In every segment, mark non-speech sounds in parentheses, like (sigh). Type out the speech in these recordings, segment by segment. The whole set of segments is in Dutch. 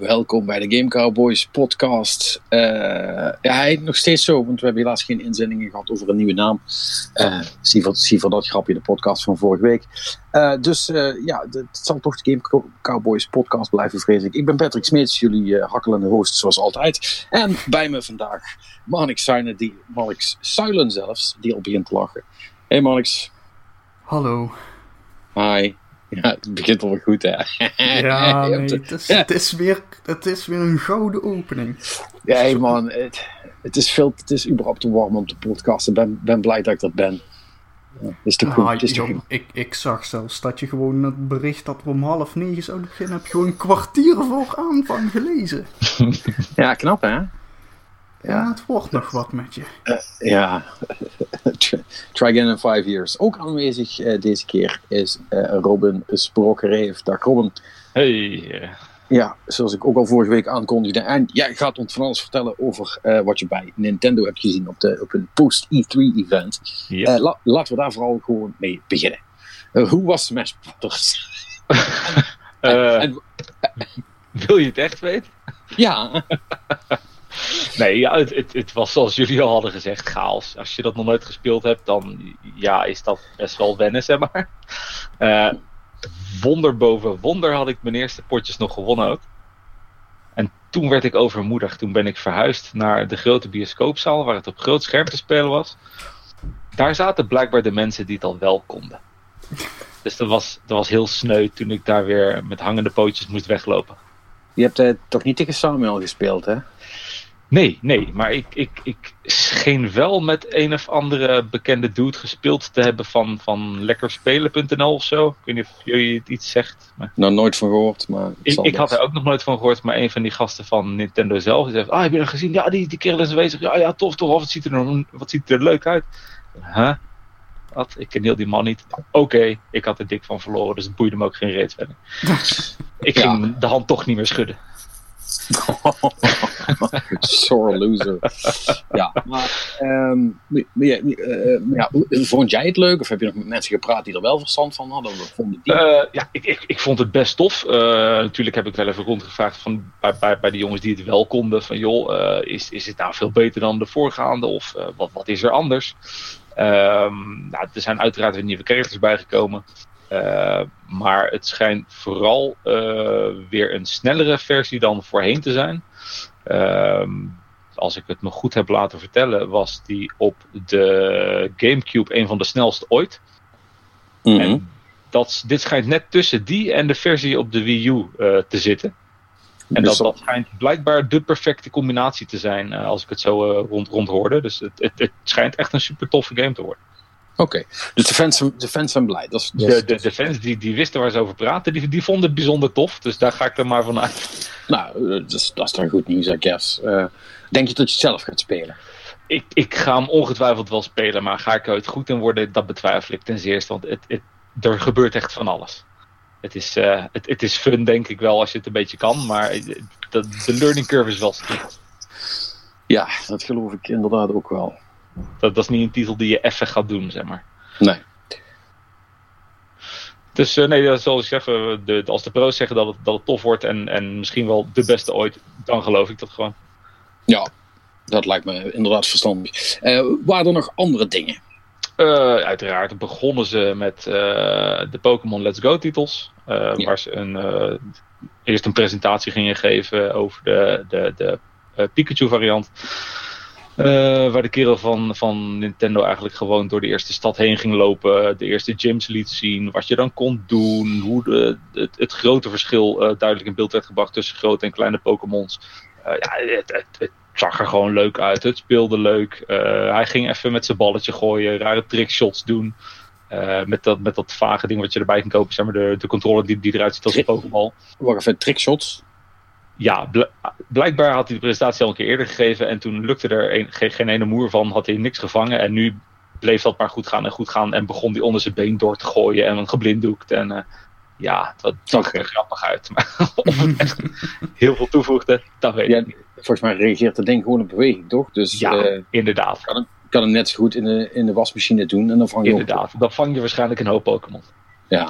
Welkom bij de Game Cowboys podcast. Uh, ja, hij nog steeds zo, want we hebben helaas geen inzendingen gehad over een nieuwe naam. Uh, zie, voor, zie voor dat grapje de podcast van vorige week. Uh, dus ja, het zal toch de Game Cowboys podcast blijven, vrees ik. Ik ben Patrick Smeets, jullie hakkelende host zoals altijd. En bij me vandaag Marnix Suinen, die, Marnix Suilen zelfs, die al begint te lachen. Hey Marnix. Hallo. Hi. Ja, het begint al goed, hè? (laughs) Ja, (laughs) nee, het, is, het, is weer, het is weer een gouden opening. Ja, hey man, het, het, is veel, het is überhaupt te warm om te podcasten. Ik ben, ben blij dat ik dat ben. Ja, is te goed. Ah, is ik, ik zag zelfs dat je gewoon het bericht dat we om half negen zouden beginnen, heb je gewoon een kwartier voor aanvang gelezen. (laughs) ja, knap hè? Ja, het wordt nog wat met je. Uh, ja, (laughs) try again in five years. Ook aanwezig uh, deze keer is uh, Robin Sprokkereef. Dag Robin. Hey. Ja, zoals ik ook al vorige week aankondigde. En jij gaat ons van alles vertellen over wat je bij Nintendo hebt gezien op, de, op een post-E3-event. Yep. La, laten we daar vooral gewoon mee beginnen. hoe was Smash Brothers? (laughs) en, en, wil je het echt weten? Ja. (laughs) Nee, ja, het, het, was zoals jullie al hadden gezegd, chaos. Als je dat nog nooit gespeeld hebt, dan ja, is dat best wel wennen, zeg maar. Uh, wonder boven wonder had ik mijn eerste potjes nog gewonnen ook. En toen werd ik overmoedig. Toen ben ik verhuisd naar de grote bioscoopzaal, waar het op groot scherm te spelen was. Daar zaten blijkbaar de mensen die het al wel konden. Dus dat was, dat was heel sneu toen ik daar weer met hangende pootjes moest weglopen. Je hebt uh, toch niet tegen Samuel gespeeld, hè? Nee, nee, maar ik, ik, ik scheen wel met een of andere bekende dude gespeeld te hebben van, van lekkerspelen.nl of zo. Ik weet niet of jullie het iets zegt. Maar... Nou, nooit van gehoord, maar... Ik, ik had er ook nog nooit van gehoord, maar een van die gasten van Nintendo zelf die zegt, ah, heb je dat gezien? Ja, die, die kerel is aanwezig. Ja, ja, tof, tof. Wat ziet er, nou, wat ziet er leuk uit? Huh? Wat? Ik ken heel die man niet. Oké, ik had er dik van verloren, dus het boeide me ook geen reet verder. (laughs) ik ging ja. de hand toch niet meer schudden. (laughs) Sore loser. ja, maar um, ja, uh, ja, vond jij het leuk? Of heb je nog met mensen gepraat die er wel verstand van hadden? Vonden die? Uh, ja, ik, ik, ik vond het best tof. Uh, natuurlijk heb ik wel even rondgevraagd van, bij, bij, bij de jongens die het wel konden. Van joh, is, is het nou veel beter dan de voorgaande? Of wat, wat is er anders? Um, nou, er zijn uiteraard weer nieuwe characters bijgekomen. Uh, maar het schijnt vooral uh, weer een snellere versie dan voorheen te zijn. Uh, als ik het me goed heb laten vertellen, was die op de GameCube een van de snelste ooit. Mm -hmm. En dat, dit schijnt net tussen die en de versie op de Wii U uh, te zitten. En dat, dat schijnt blijkbaar de perfecte combinatie te zijn, als ik het zo rond, rond hoorde. Dus het, het, het schijnt echt een super toffe game te worden. Oké, okay. dus de fans, de fans zijn blij. Dat is, de, de, de, fans die, die wisten waar ze over praten, die, die vonden het bijzonder tof. Dus daar ga ik er maar van uit. Nou, dat is, dat is dan goed nieuws, I guess. Uh, denk je dat je het zelf gaat spelen? Ik, ik ga hem ongetwijfeld wel spelen, maar ga ik er het goed in worden, dat betwijfel ik ten zeerste. Want het, het, er gebeurt echt van alles. Het is, uh, het, het is fun, denk ik wel, als je het een beetje kan. Maar de, de learning curve is wel steep. Ja, dat geloof ik inderdaad ook wel. Dat, dat is niet een titel die je even gaat doen, zeg maar. Nee. Dus uh, nee, zoals ik zeg, de, als de pro's zeggen dat het, dat het tof wordt en, en misschien wel de beste ooit, dan geloof ik dat gewoon. Ja, dat lijkt me inderdaad verstandig. Uh, waren er nog andere dingen? Uh, uiteraard begonnen ze met de Pokémon Let's Go titels. Ja. Waar ze een, eerst een presentatie gingen geven over de, de, de Pikachu variant. Uh, waar de kerel van, van Nintendo eigenlijk gewoon door de eerste stad heen ging lopen. De eerste gyms liet zien. Wat je dan kon doen. Hoe de, het, het grote verschil uh, duidelijk in beeld werd gebracht tussen grote en kleine Pokémons. Uh, ja, het, het, het, zag er gewoon leuk uit. Het speelde leuk. hij ging even met zijn balletje gooien. Rare trickshots doen. met, dat, met dat vage ding wat je erbij kan kopen. Zeg maar de, de controller die, die eruit ziet als een Pokéball. Wacht even, trickshots? Ja, blijkbaar had hij de presentatie al een keer eerder gegeven. En toen lukte er een, geen, geen ene moer van, had hij niks gevangen. En nu bleef dat maar goed gaan en goed gaan. En begon hij onder zijn been door te gooien en geblinddoekt. En uh, ja, het zag er grappig uit. (laughs) Maar of het echt heel veel toevoegde, dat weet ja, ik niet. Volgens mij reageert het ding gewoon op beweging, toch? Dus, ja, uh, inderdaad. Kan hem, kan hem net zo goed in de, in de wasmachine doen. En dan vang je inderdaad, op. dan vang je waarschijnlijk een hoop Pokémon. Ja.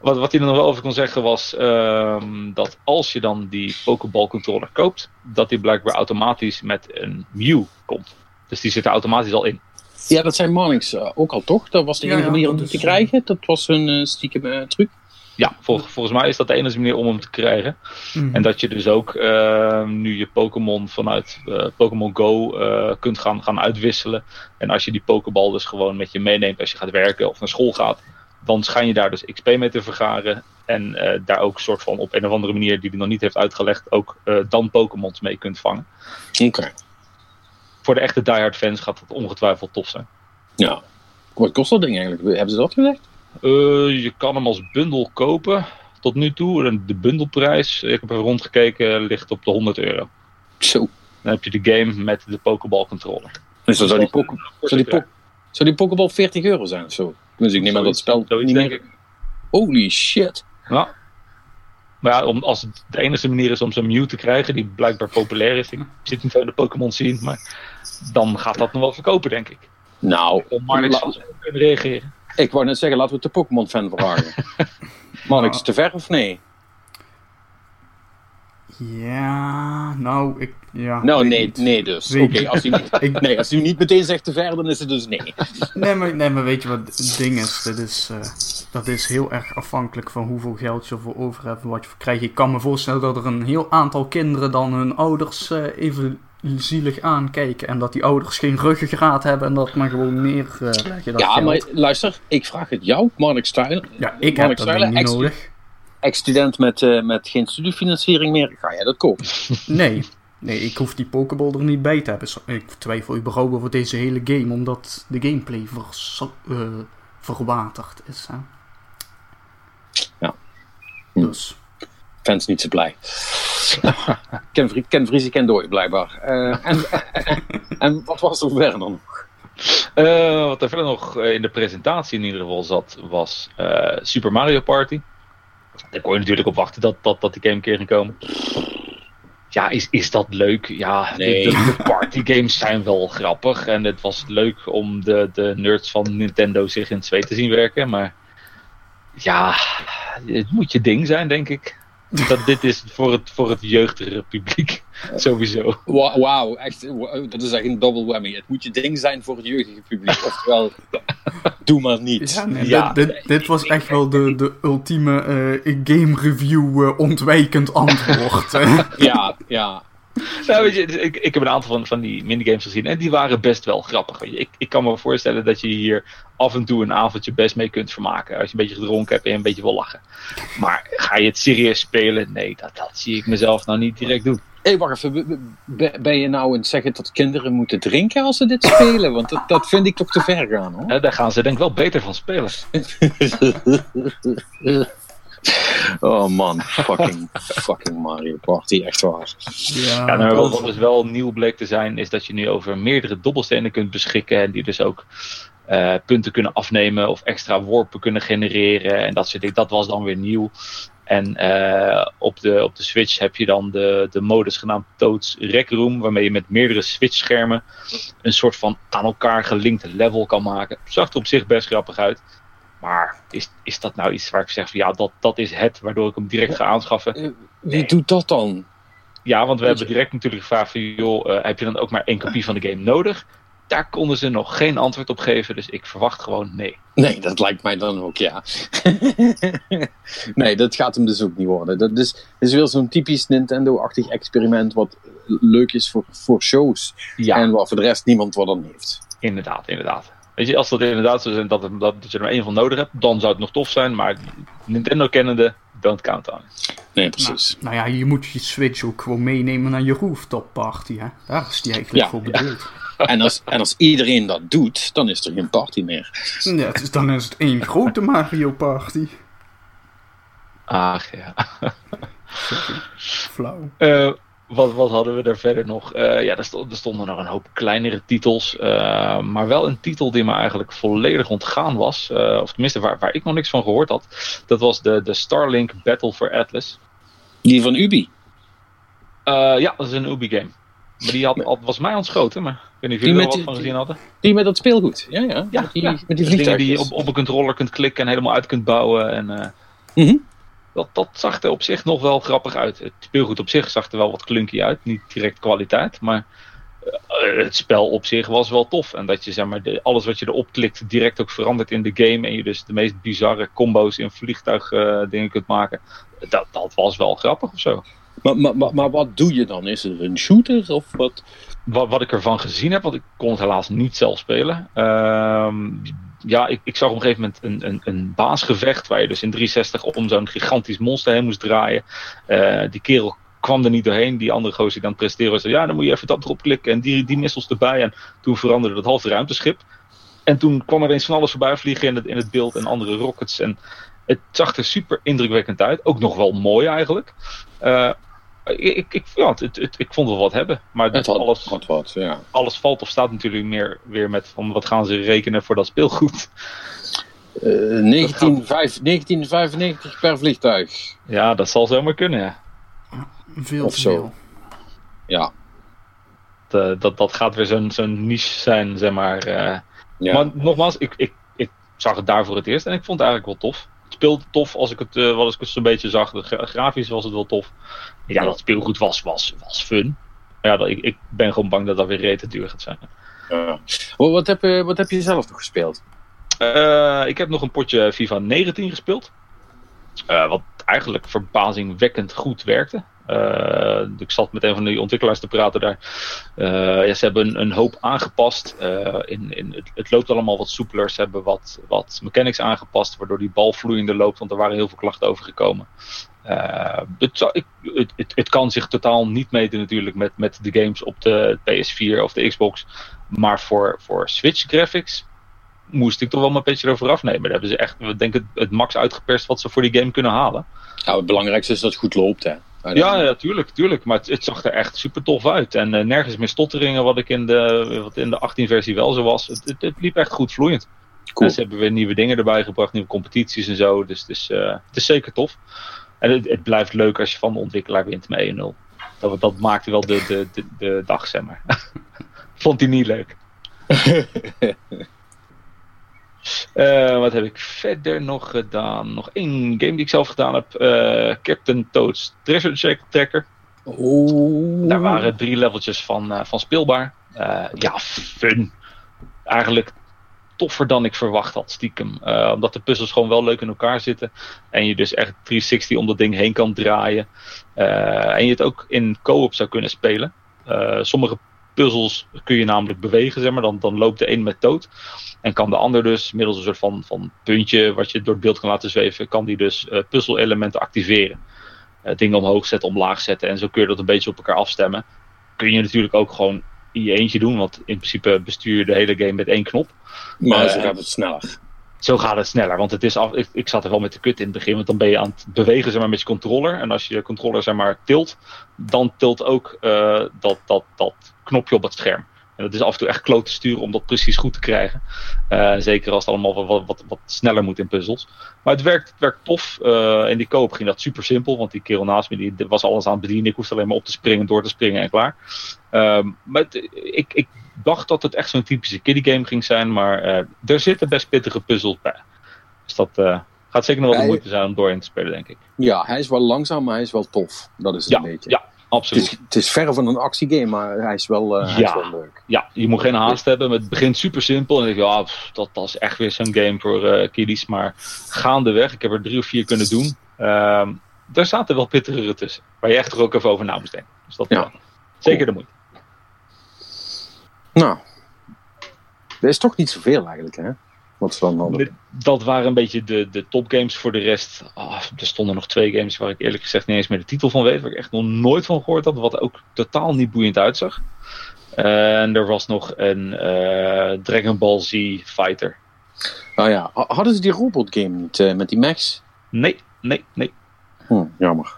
Wat, wat hij er nog wel over kon zeggen was ehm, dat als je dan die Pokéball controller koopt, dat die blijkbaar automatisch met een Mew komt. Dus die zit er automatisch al in. Ja, dat zijn Marlings uh, ook al toch? Dat was de enige ja, manier om die te krijgen. Dat was hun uh, stiekem uh, truc. Ja, vol, volgens mij is dat de enige manier om hem te krijgen. Mhm. En dat je dus ook ehm, nu je Pokémon vanuit eh, Pokémon Go eh, kunt gaan, gaan uitwisselen. En als je die Pokéball dus gewoon met je meeneemt als je gaat werken of naar school gaat, dan schijn je daar dus XP mee te vergaren. En eh, daar ook soort van op een of andere manier die hij nog niet heeft uitgelegd, ook eh, dan Pokémons mee kunt vangen. Oké. Voor de echte diehard fans gaat dat ongetwijfeld tof zijn. Ja. Wat kost dat ding eigenlijk? Hebben ze dat gezegd? Eh, je kan hem als bundel kopen tot nu toe. En De bundelprijs, ik heb even rondgekeken, ligt op de 100 euro. Zo. Dan heb je de game met de Pokéball controller. Dus dan zou die Pokéball 40 euro zijn of zo? Dus ik neem aan dat spel Zoiets, niet denk ik. Holy shit. Ja. Maar ja, om, als het de enige manier is om zo'n Mew te krijgen, die blijkbaar populair is. Ik zit niet zo in de Pokémon zien, maar dan gaat dat nog wel verkopen, denk ik. Nou, Om kunnen reageren. ik wou net zeggen, laten we het de Pokémon-fan vragen. (laughs) Marnix, Ja. te ver of nee? Ja, nou, ik... Ja, Nou, nee, niet. nee dus. Oké, als, u niet- (laughs) Ik- nee, als u niet meteen zegt te ver, dan is het dus nee. (laughs) Nee maar, nee, maar weet je wat het ding is? Dit is eh, dat is heel erg afhankelijk van hoeveel geld je ervoor over hebt en wat je voor krijgt. Ik kan me voorstellen dat er een heel aantal kinderen dan hun ouders eh, even zielig aankijken. En dat die ouders geen ruggengraat hebben en dat maar gewoon neerleggen. dat Ja, geld. maar luister, ik vraag het jou, Marnix Stuylen. Ja, ik heb dat niet nodig. Ex-student met, eh, met geen studiefinanciering meer. Ga jij dat kopen? (laughs) Nee. Nee, ik hoef die Pokéball er niet bij te hebben. Ik twijfel überhaupt over deze hele game, omdat de gameplay vers, eh, verwaterd is. Hè? Ja. Hm. Dus. Fans niet zo blij. (laughs) Ken, Ken Vriesie, Ken Dooi, blijkbaar. Eh, en, (laughs) en wat was er verder dan? Eh, wat er verder nog in de presentatie in ieder geval zat, was eh, Super Mario Party. Daar kon je natuurlijk op wachten dat, dat, dat die game een keer ging komen. Ja, is, is dat leuk? Ja, de- Nee. de, de partygames zijn wel grappig. En het was leuk om de, de nerds van Nintendo zich in twee te zien werken. Maar ja, het moet je ding zijn, denk ik. Dat dit is voor het, voor het jeugdigere publiek. (laughs) Sowieso. Wa- Wauw, echt, wa- dat is echt een double whammy. Het moet je ding zijn voor het jeugdige publiek. Oftewel, (laughs) doe maar niet. Ja, nee, Ja. Dit, dit, dit was echt wel de, de ultieme eh, game review eh, ontwijkend antwoord. Ja, ja. (laughs) Nou, weet je, dus ik, ik heb een aantal van, van die minigames gezien en die waren best wel grappig. Weet je. Ik, ik kan me voorstellen dat je hier af en toe een avondje best mee kunt vermaken. Als je een beetje gedronken hebt en je een beetje wil lachen. Maar ga je het serieus spelen? Nee, dat, dat zie ik mezelf nou niet direct doen. Hé, wacht even. be- be- Ben je nou aan het zeggen dat kinderen moeten drinken als ze dit spelen? Want dat, dat vind ik toch te ver gaan, hoor. Daar gaan ze denk ik wel beter van spelen. (laughs) Oh man, fucking, (laughs) fucking Mario Party, echt waar. Ja, Ja, nou, wat dus wel nieuw bleek te zijn, is dat je nu over meerdere dobbelstenen kunt beschikken. En die dus ook eh, punten kunnen afnemen of extra worpen kunnen genereren. En dat soort dingen. Dat was dan weer nieuw. En eh, op, de, op de Switch heb je dan de, de modus genaamd Toads Rec Room. Waarmee je met meerdere Switch-schermen een soort van aan elkaar gelinkte level kan maken. Zag er op zich best grappig uit. Maar is, is dat nou iets waar ik zeg van ja, dat, dat is het waardoor ik hem direct ga aanschaffen? Eh, Wie doet dat dan? Ja, want we Weet hebben direct natuurlijk gevraagd van, joh, eh, heb je dan ook maar één kopie van de game nodig? Daar konden ze nog geen antwoord op geven, dus ik verwacht gewoon nee. Nee, dat lijkt mij dan ook, ja. (laughs) nee, dat gaat hem dus ook niet worden. Dat is, is weer zo'n typisch Nintendo-achtig experiment wat leuk is voor, voor shows. Ja, En waar voor de rest niemand wat aan heeft. inderdaad, inderdaad. Weet je, als dat inderdaad zo zijn dat, dat, dat je er maar één van nodig hebt, dan zou het nog tof zijn, maar Nintendo kennende, don't count on. Nee, nou, precies. nou ja, je moet je Switch ook gewoon meenemen naar je rooftop party. Hè? Daar is die eigenlijk Ja, voor ja. bedoeld. (laughs) En, als, en als iedereen dat doet, dan is er geen party meer. Ja, dus dan is het één grote Mario Party. Ach ja. (laughs) Flauw. Eh, wat, wat hadden we er verder nog? Eh, ja, er, sto- er stonden nog een hoop kleinere titels. eh, maar wel een titel die me eigenlijk volledig ontgaan was. eh, of tenminste, waar, waar ik nog niks van gehoord had. Dat was de, de Starlink Battle for Atlas. Die van Ubi. Ja, dat is een Ubi-game. Maar die had, al- was mij ontschoten. Maar ik weet niet of jullie er wat van gezien hadden. Die met dat speelgoed. Ja, ja. Ja, met die, ja. met die Dingen die je op, op een controller kunt klikken en helemaal uit kunt bouwen. En, Mhm. Dat, dat zag er op zich nog wel grappig uit. Het speelgoed op zich zag er wel wat klunky uit. Niet direct kwaliteit, maar eh, het spel op zich was wel tof. En dat je zeg maar, de, alles wat je erop klikt direct ook verandert in de game. En je dus de meest bizarre combo's in vliegtuig uh, dingen kunt maken. Dat, dat was wel grappig of zo. Maar, maar, maar, maar, wat doe je dan? Is het een shooter of wat? Wat, wat ik ervan gezien heb, want ik kon het helaas niet zelf spelen. Ehm, ja, ik, ik zag op een gegeven moment een, een, een baasgevecht waar je dus in 360 om zo'n gigantisch monster heen moest draaien. Uh, die kerel kwam er niet doorheen. Die andere gozer die het presteren was, ja, dan moet je even dat erop klikken en die, die missiles erbij. En toen veranderde dat halve ruimteschip. En toen kwam er eens van alles voorbij vliegen in het, in het beeld en andere rockets. En het zag er super indrukwekkend uit. Ook nog wel mooi eigenlijk. Uh, ik, ik, ja, het, het, ik vond wel wat hebben. Maar had, alles, wat, wat, ja. alles valt of staat natuurlijk meer weer met van wat gaan ze rekenen voor dat speelgoed. Uh, 19, 5, 1995 per vliegtuig. Ja, dat zal zomaar kunnen, ja. Veel of zo. Veel. Ja. Dat, uh, dat, dat gaat weer zo'n zo'n niche zijn, zeg maar. Uh, ja. Maar nogmaals, ik, ik, ik zag het daar voor het eerst en ik vond het eigenlijk wel tof. Het speelde tof als ik het, uh, als ik het zo'n beetje zag. De grafisch was het wel tof. Ja, dat speelgoed was, was, was fun. Ja, dat, ik, ik ben gewoon bang dat dat weer rete duur gaat zijn. Ja. Wat, heb, wat heb je zelf nog gespeeld? ik heb nog een potje FIFA 19 gespeeld. wat eigenlijk verbazingwekkend goed werkte. Uh, ik zat met een van die ontwikkelaars te praten daar. Uh, ja, ze hebben een, een hoop aangepast. Uh, in, in, het, het, loopt allemaal wat soepeler. Ze hebben wat, wat mechanics aangepast, waardoor die bal vloeiender loopt, want er waren heel veel klachten over gekomen. Het, ik, het, het, kan zich totaal niet meten natuurlijk met, met de games op de PS4 of de Xbox. Maar voor, voor Switch graphics moest ik toch wel mijn petje erover afnemen. Daar hebben ze echt, we denken, het max uitgeperst wat ze voor die game kunnen halen. Ja, het belangrijkste is dat het goed loopt, hè? Ja, ja, tuurlijk, tuurlijk. Maar het, het, zag er echt super tof uit. En uh, nergens meer stotteringen, wat ik in de, wat in de 18-versie wel zo was. Het, het, het, liep echt goed vloeiend. Cool. En ze hebben weer nieuwe dingen erbij gebracht, nieuwe competities en zo. Dus het is, uh, het is zeker tof. En het, het blijft leuk als je van de ontwikkelaar wint met 1-0. Dat, dat maakte wel de, de, de, de dag, zeg maar. (laughs) Vond hij niet leuk. (laughs) Uh, wat heb ik verder nog gedaan? Nog één game die ik zelf gedaan heb. Uh, Captain Toad's Treasure Tracker. Oeh. Daar waren drie leveltjes van, uh, van speelbaar. ja, fun. Eigenlijk toffer dan ik verwacht had, stiekem. omdat de puzzels gewoon wel leuk in elkaar zitten. En je dus echt 360 om dat ding heen kan draaien. en je het ook in co-op zou kunnen spelen. sommige puzzels kun je namelijk bewegen, zeg maar. Dan, dan loopt de een met dood. En kan de ander dus, middels een soort van, van puntje wat je door het beeld kan laten zweven, kan die dus uh, puzzelelementen activeren. Uh, dingen omhoog zetten, omlaag zetten. En zo kun je dat een beetje op elkaar afstemmen. Kun je natuurlijk ook gewoon in je eentje doen, want in principe bestuur je de hele game met één knop. Maar uh, zo gaat het sneller. Zo gaat het sneller, want het is af, ik, ik zat er wel met de kut in het begin, want dan ben je aan het bewegen zeg maar, met je controller. En als je controller zeg maar, tilt, dan tilt ook dat, dat, dat knopje op het scherm. En dat is af en toe echt klote sturen om dat precies goed te krijgen. Uh, zeker als het allemaal wat, wat, wat, sneller moet in puzzels. Maar het werkt, het werkt tof. Uh, in die koop ging dat super simpel. Want die kerel naast me die was alles aan het bedienen. Ik hoefde alleen maar op te springen, door te springen en klaar. Um, maar het, ik, ik dacht dat het echt zo'n typische kiddie game ging zijn. Maar uh, er zitten best pittige puzzels bij. Dus dat gaat zeker nog wel de moeite zijn om doorheen te spelen, denk ik. Ja, hij is wel langzaam, maar hij is wel tof. Dat is het ja, een beetje. Ja, absoluut. Het is, het is verre van een actiegame, maar hij is wel, uh, hij is wel leuk. Ja, je moet geen haast hebben. Het begint super simpel. En dan denk je, ja, pff, dat, dat is echt weer zo'n game voor uh, kiddies. Maar gaandeweg, ik heb er drie of vier kunnen doen. Uh, daar zaten wel pittigere tussen. Waar je echt er ook even over na moest denken. Dus dat ja. zeker de moeite. Nou, er is toch niet zoveel eigenlijk, hè? Wat dan. Dat waren een beetje de, de topgames. Voor de rest, oh, er stonden nog twee games waar ik eerlijk gezegd niet eens meer de titel van weet. Waar ik echt nog nooit van gehoord had. Wat ook totaal niet boeiend uitzag. En er was nog een uh, Dragon Ball Z Fighter. Nou ja, hadden ze die robotgame niet uh, met die Max? Nee, nee, nee. Hm, jammer.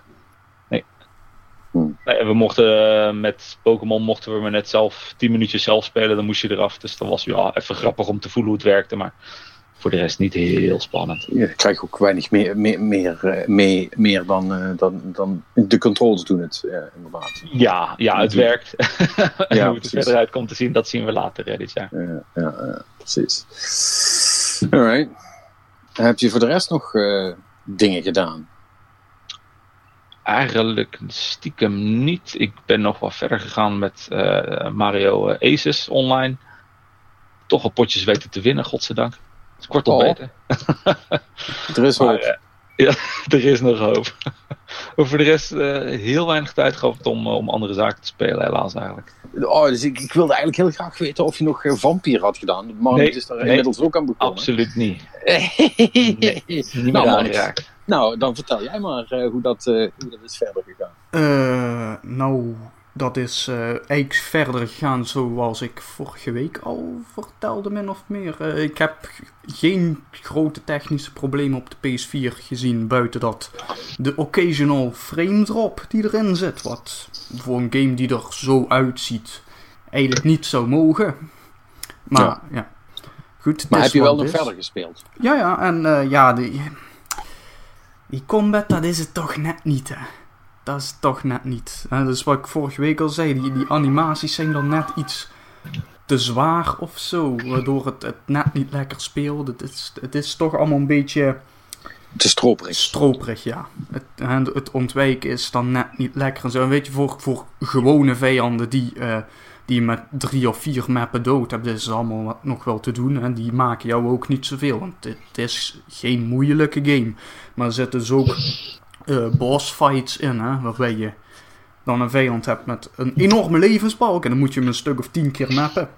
Hm. nee we mochten uh, met Pokémon mochten we maar net zelf 10 minuutjes zelf spelen, dan moest je eraf. Dus dat was ja, even grappig om te voelen hoe het werkte, maar voor de rest niet heel spannend. Je krijgt ook weinig meer, meer, meer, meer, meer dan, uh, dan, dan de controls doen het, ja, inderdaad. Ja, ja het werkt. (laughs) en ja, hoe het er verder uit komt te zien, dat zien we later hè, dit jaar. Ja, ja, ja precies. Alright. Heb je voor de rest nog uh, dingen gedaan? Eigenlijk stiekem niet. Ik ben nog wel verder gegaan met uh, Mario Aces online. Toch al potjes weten te winnen, godzijdank. Het is kort oh. beter. (laughs) er is hoop. Maar, (laughs) ja, er is nog hoop. (laughs) maar voor de rest heel weinig tijd gehad om, om andere zaken te spelen, helaas eigenlijk. Oh, dus ik, ik, wilde eigenlijk heel graag weten of je nog Vampier had gedaan. Maar nee, is daar nee, inmiddels ook aan begonnen. Absoluut niet. nee, niet nou, aangeraakt. Nou, dan vertel jij maar uh, hoe, dat, hoe dat is verder gegaan. nou, dat is uh, eigenlijk verder gegaan zoals ik vorige week al vertelde, min of meer. Uh, ik heb geen grote technische problemen op de PS4 gezien, buiten dat de occasional frame drop die erin zit, wat voor een game die er zo uitziet eigenlijk niet zou mogen. Maar ja, ja. goed. Maar heb je wel nog verder gespeeld? Ja, ja, en uh, ja, die, die combat, dat is het toch net niet, hè dat is toch net niet. Dat is wat ik vorige week al zei. Die, die animaties zijn dan net iets te zwaar of zo. Waardoor het, het net niet lekker speelt. Het is, het is toch allemaal een beetje... Te stroperig. Stroperig, ja. Het, het ontwijken is dan net niet lekker en zo. Weet je, voor, voor gewone vijanden die, uh, die met drie of vier mappen dood hebt, is allemaal nog wel te doen. En die maken jou ook niet zoveel. Want het is geen moeilijke game. Maar er zitten dus ook uh, boss fights in, hè, waarbij je dan een vijand hebt met een enorme levensbalk en dan moet je hem een stuk of tien keer mappen.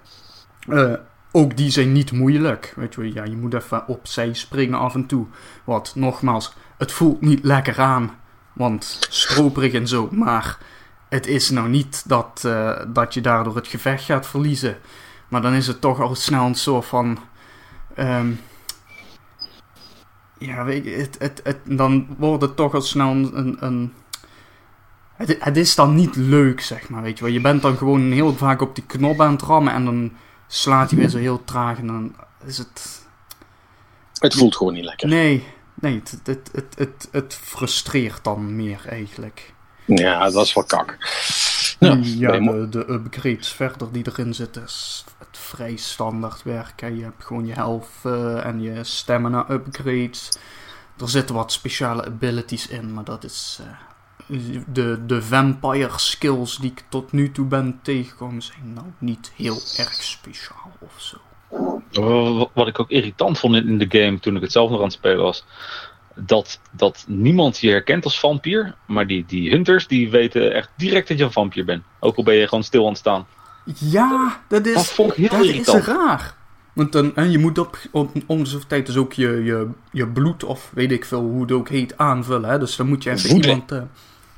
Uh, ook die zijn niet moeilijk. Weet je, ja, je moet even opzij springen af en toe. Wat nogmaals, het voelt niet lekker aan, want stroperig en zo, maar het is nou niet dat, uh, dat je daardoor het gevecht gaat verliezen. Maar dan is het toch al snel een soort van. Um, ja, weet je, het, het, het, dan wordt het toch al snel een. een het, het, is dan niet leuk, zeg maar, weet je wel. Je bent dan gewoon heel vaak op die knop aan het rammen en dan slaat hij weer zo heel traag en dan is het... Het voelt gewoon niet lekker. Nee, nee, het, het, het, het, het frustreert dan meer eigenlijk. Ja, dat is wel kak. Ja, ja de, de upgrades verder die erin zitten is het vrij standaard werken. Je hebt gewoon je health uh, en je stamina upgrades. Er zitten wat speciale abilities in, maar dat is... Uh, de, de vampire skills die ik tot nu toe ben tegengekomen zijn nou niet heel erg speciaal of zo. Wat ik ook irritant vond in de game toen ik het zelf nog aan het spelen was dat, dat niemand je herkent als vampier. Maar die, die hunters die weten echt direct dat je een vampier bent. Ook al ben je gewoon stil aan het staan. Ja, dat is, dat vond ik heel dat irritant. is raar. Want dan, en je moet op, op om tijd dus ook je, je, je bloed, of weet ik veel hoe het ook heet, aanvullen. Hè? Dus dan moet je even iemand, uh,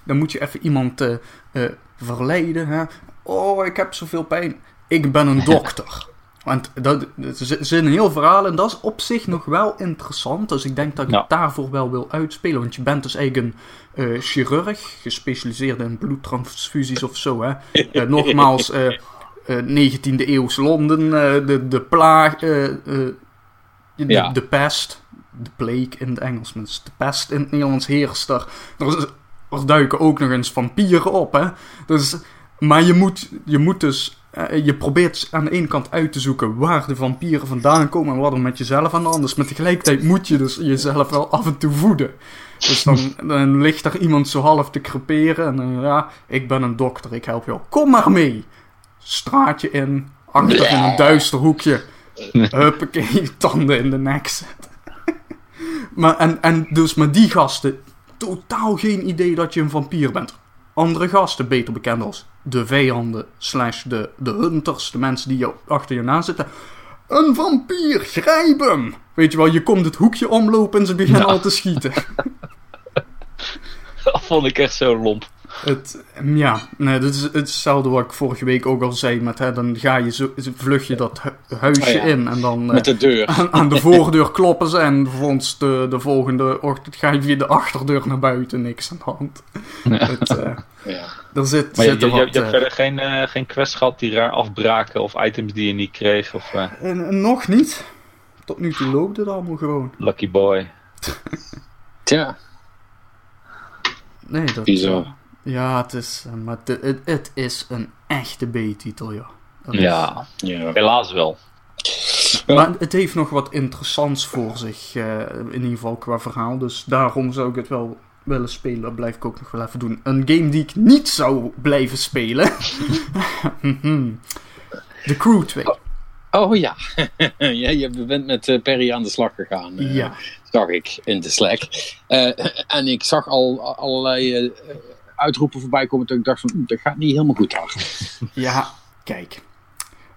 dan moet je even iemand uh, uh, verleiden. Hè? Oh, ik heb zoveel pijn. Ik ben een (laughs) dokter. Want dat, zit een heel verhaal en dat is op zich nog wel interessant. Dus ik denk dat ik ja. het daarvoor wel wil uitspelen. Want je bent dus eigenlijk een uh, chirurg, gespecialiseerd in bloedtransfusies of zo. Hè? Uh, (laughs) nogmaals, uh, 19e eeuws Londen, de, de plaag, de, ja. de pest, de plague in het Engels, de pest in het Nederlands heerst er. Er, er duiken ook nog eens vampieren op. Hè? Dus, maar je moet, je moet dus uh, je probeert aan de ene kant uit te zoeken waar de vampieren vandaan komen en wat er met jezelf aan de hand is. Maar tegelijkertijd moet je dus jezelf wel af en toe voeden. Dus dan, dan ligt er iemand zo half te creperen en dan, ja, ik ben een dokter, ik help jou. Kom maar mee! Straatje in, achter in een duister hoekje. Huppakee, (laughs) tanden in de nek zetten. (laughs) maar, en, en dus met die gasten, totaal geen idee dat je een vampier bent. Andere gasten, beter bekend als de vijanden, slash de, de hunters, de mensen die achter je na zitten. Een vampier, grijp hem! Weet je wel, je komt het hoekje omlopen en ze beginnen ja. al te schieten. (laughs) dat vond ik echt zo lomp. Het, ja, nee, dat is hetzelfde wat ik vorige week ook al zei. Met, hè, dan ga je zo, vlug je dat huisje oh ja, in en dan met de deur. Aan, aan, de voordeur kloppen ze en vervolgens de, de volgende ochtend ga je via de achterdeur naar buiten. Niks aan de hand. Ja. Het, uh, (laughs) ja. Er zit, maar zit je, je, wat, je, hebt verder geen, uh, geen quest gehad die raar afbraken of items die je niet kreeg? Of, uh... nog niet. Tot nu toe loopt het allemaal gewoon. Lucky boy. Tja. Nee, dat... Bizar. Ja, het is, maar het, het, het is een echte B-titel, ja. Ja, is, ja, helaas wel. Maar het heeft nog wat interessants voor zich, uh, in ieder geval qua verhaal. Dus daarom zou ik het wel willen spelen. Dat blijf ik ook nog wel even doen. Een game die ik niet zou blijven spelen. (laughs) The Crew 2. Oh ja, (laughs) ja je bent met uh, Perry aan de slag gegaan. Uh, ja. Zag ik in de Slack. Uh, en ik zag al allerlei uitroepen voorbij komen. Toen ik dacht van, dat gaat niet helemaal goed daar. ja, kijk.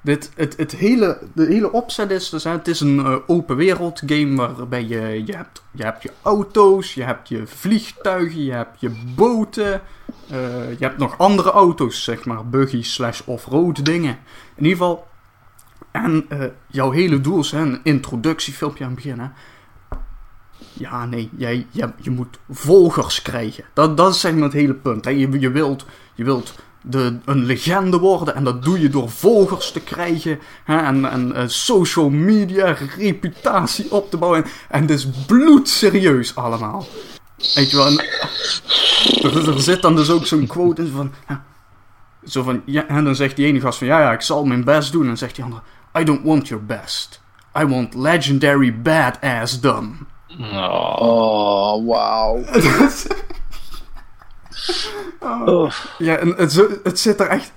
Dit, het, het hele, de hele opzet is, dus, het is een open wereld game waarbij je, je, hebt, je hebt je auto's, je hebt je vliegtuigen, je hebt je boten. je hebt nog andere auto's, zeg maar, buggy slash off-road dingen. In ieder geval, en uh, jouw hele doel is een introductiefilmpje aan het begin. Ja, nee, jij, je, je moet volgers krijgen. Dat, dat is maar het hele punt. Hè. Je, je wilt, je wilt de, een legende worden en dat doe je door volgers te krijgen. Hè, en en uh, social media, reputatie op te bouwen. En, en het is bloedserieus allemaal. Weet je wel, er, er, zit dan dus ook zo'n quote in van... Zo van, ja, en dan zegt die ene gast van, ja, ja, ik zal mijn best doen. En dan zegt die andere, I don't want your best. I want legendary badass done. Oh, oh wow. (laughs) oh. Ja, en het, het zit er echt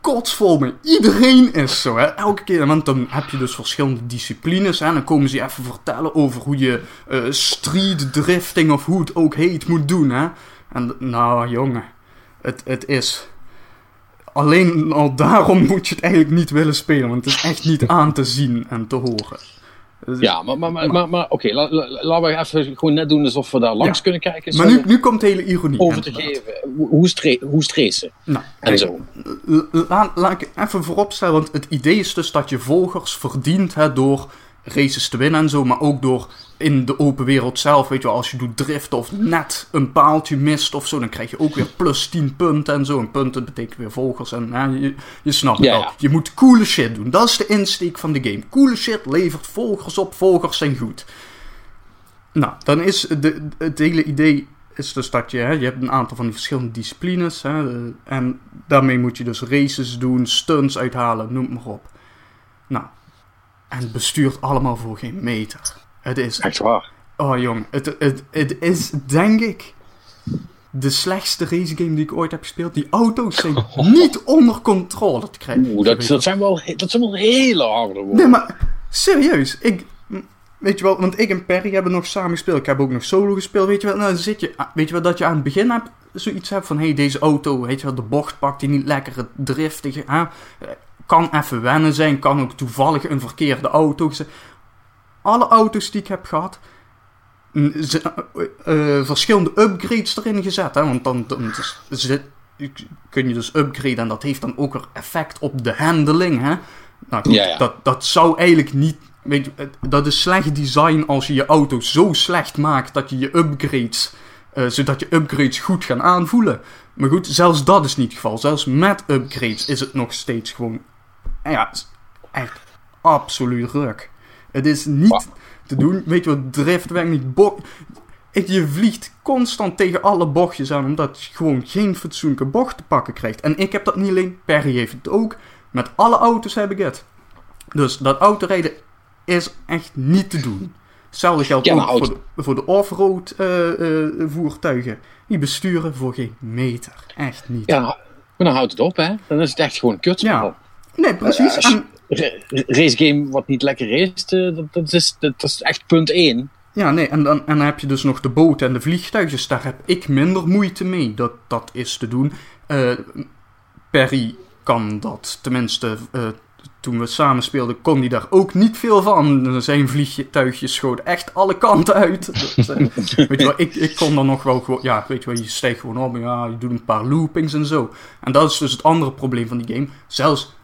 kotsvol mee. Iedereen is zo, hè. Elke keer, want dan heb je dus verschillende disciplines, hè. Dan komen ze even vertellen over hoe je uh, street drifting, of hoe het ook heet, moet doen, hè. En nou, jongen, het, het is alleen al daarom moet je het eigenlijk niet willen spelen. Want het is echt niet aan te zien en te horen. Dus- ja, maar, maar, maar, maar, maar oké, okay, laten we even gewoon net doen alsof we daar langs kunnen kijken. Maar nu, nu komt de hele ironie. Over te geven, hoe, stre hoe stressen. Nou, en zo. Laat, laat ik even vooropstellen, want het idee is dus dat je volgers verdient hè, door races te winnen en zo, maar ook door in de open wereld zelf, weet je wel, als je doet driften of net een paaltje mist of zo, dan krijg je ook weer plus 10 punten en zo. En punten betekent weer volgers en hè, je, je snapt het wel. Je moet coole shit doen. Dat is de insteek van de game. Coole shit levert volgers op, volgers zijn goed. Nou, dan is de, het hele idee is dus dat je, hè, je hebt een aantal van die verschillende disciplines. Hè, en daarmee moet je dus races doen, stunts uithalen, noem maar op. Nou, en bestuurt allemaal voor geen meter. Het is... Echt waar? Oh jong, het, het, het is denk ik de slechtste racegame die ik ooit heb gespeeld. Die auto's zijn (laughs) niet onder controle te krijgen. Oeh, dat, dat, zijn wel, dat zijn wel hele harde woorden. Nee, maar serieus. Ik, weet je wel, want ik en Perry hebben nog samen gespeeld. Ik heb ook nog solo gespeeld. Weet je wel, nou dan zit je, weet je wel dat je aan het begin hebt, zoiets hebt van, hé, hey, deze auto, weet je wel, de bocht pakt die niet lekker, het driftige. Hè? Kan even wennen zijn, kan ook toevallig een verkeerde auto zijn alle auto's die ik heb gehad, uh, verschillende upgrades erin gezet. Hè? Want dan, dan zit, kun je dus upgraden en dat heeft dan ook een effect op de handling. Hè? Nou goed, Dat, dat zou eigenlijk niet. Weet je, dat is slecht design als je je auto zo slecht maakt dat je je upgrades. Uh, zodat je upgrades goed gaan aanvoelen. Maar goed, zelfs dat is niet het geval. Zelfs met upgrades is het nog steeds gewoon. Ja, echt absoluut ruk. Het is niet te doen. Weet je wat, driftwerk niet. Bo je vliegt constant tegen alle bochtjes aan, omdat je gewoon geen fatsoenlijke bocht te pakken krijgt. En ik heb dat niet alleen, Perry heeft het ook. Met alle auto's heb ik het. Dus dat autorijden is echt niet te doen. Hetzelfde geldt ook voor de, voor de off-road uh, uh, voertuigen. Die besturen voor geen meter. Echt niet. Ja, maar dan houdt het op, hè? Dan is het echt gewoon kut. Ja. Nee, precies. Uh, racegame wat niet lekker race, uh, dat, dat, is, dat, is echt punt 1. Ja, nee, en dan, en dan heb je dus nog de boten en de vliegtuigen. Dus daar heb ik minder moeite mee. Dat, dat is te doen. Uh, Perry kan dat, tenminste, uh, toen we samen speelden, kon hij daar ook niet veel van. Zijn vliegtuigje schoot echt alle kanten uit. Dat, (laughs) weet je wel, ik, ik kon dan nog wel gewoon, ja, weet je wel, je stijgt gewoon op, ja, je doet een paar loopings en zo. En dat is dus het andere probleem van die game. Zelfs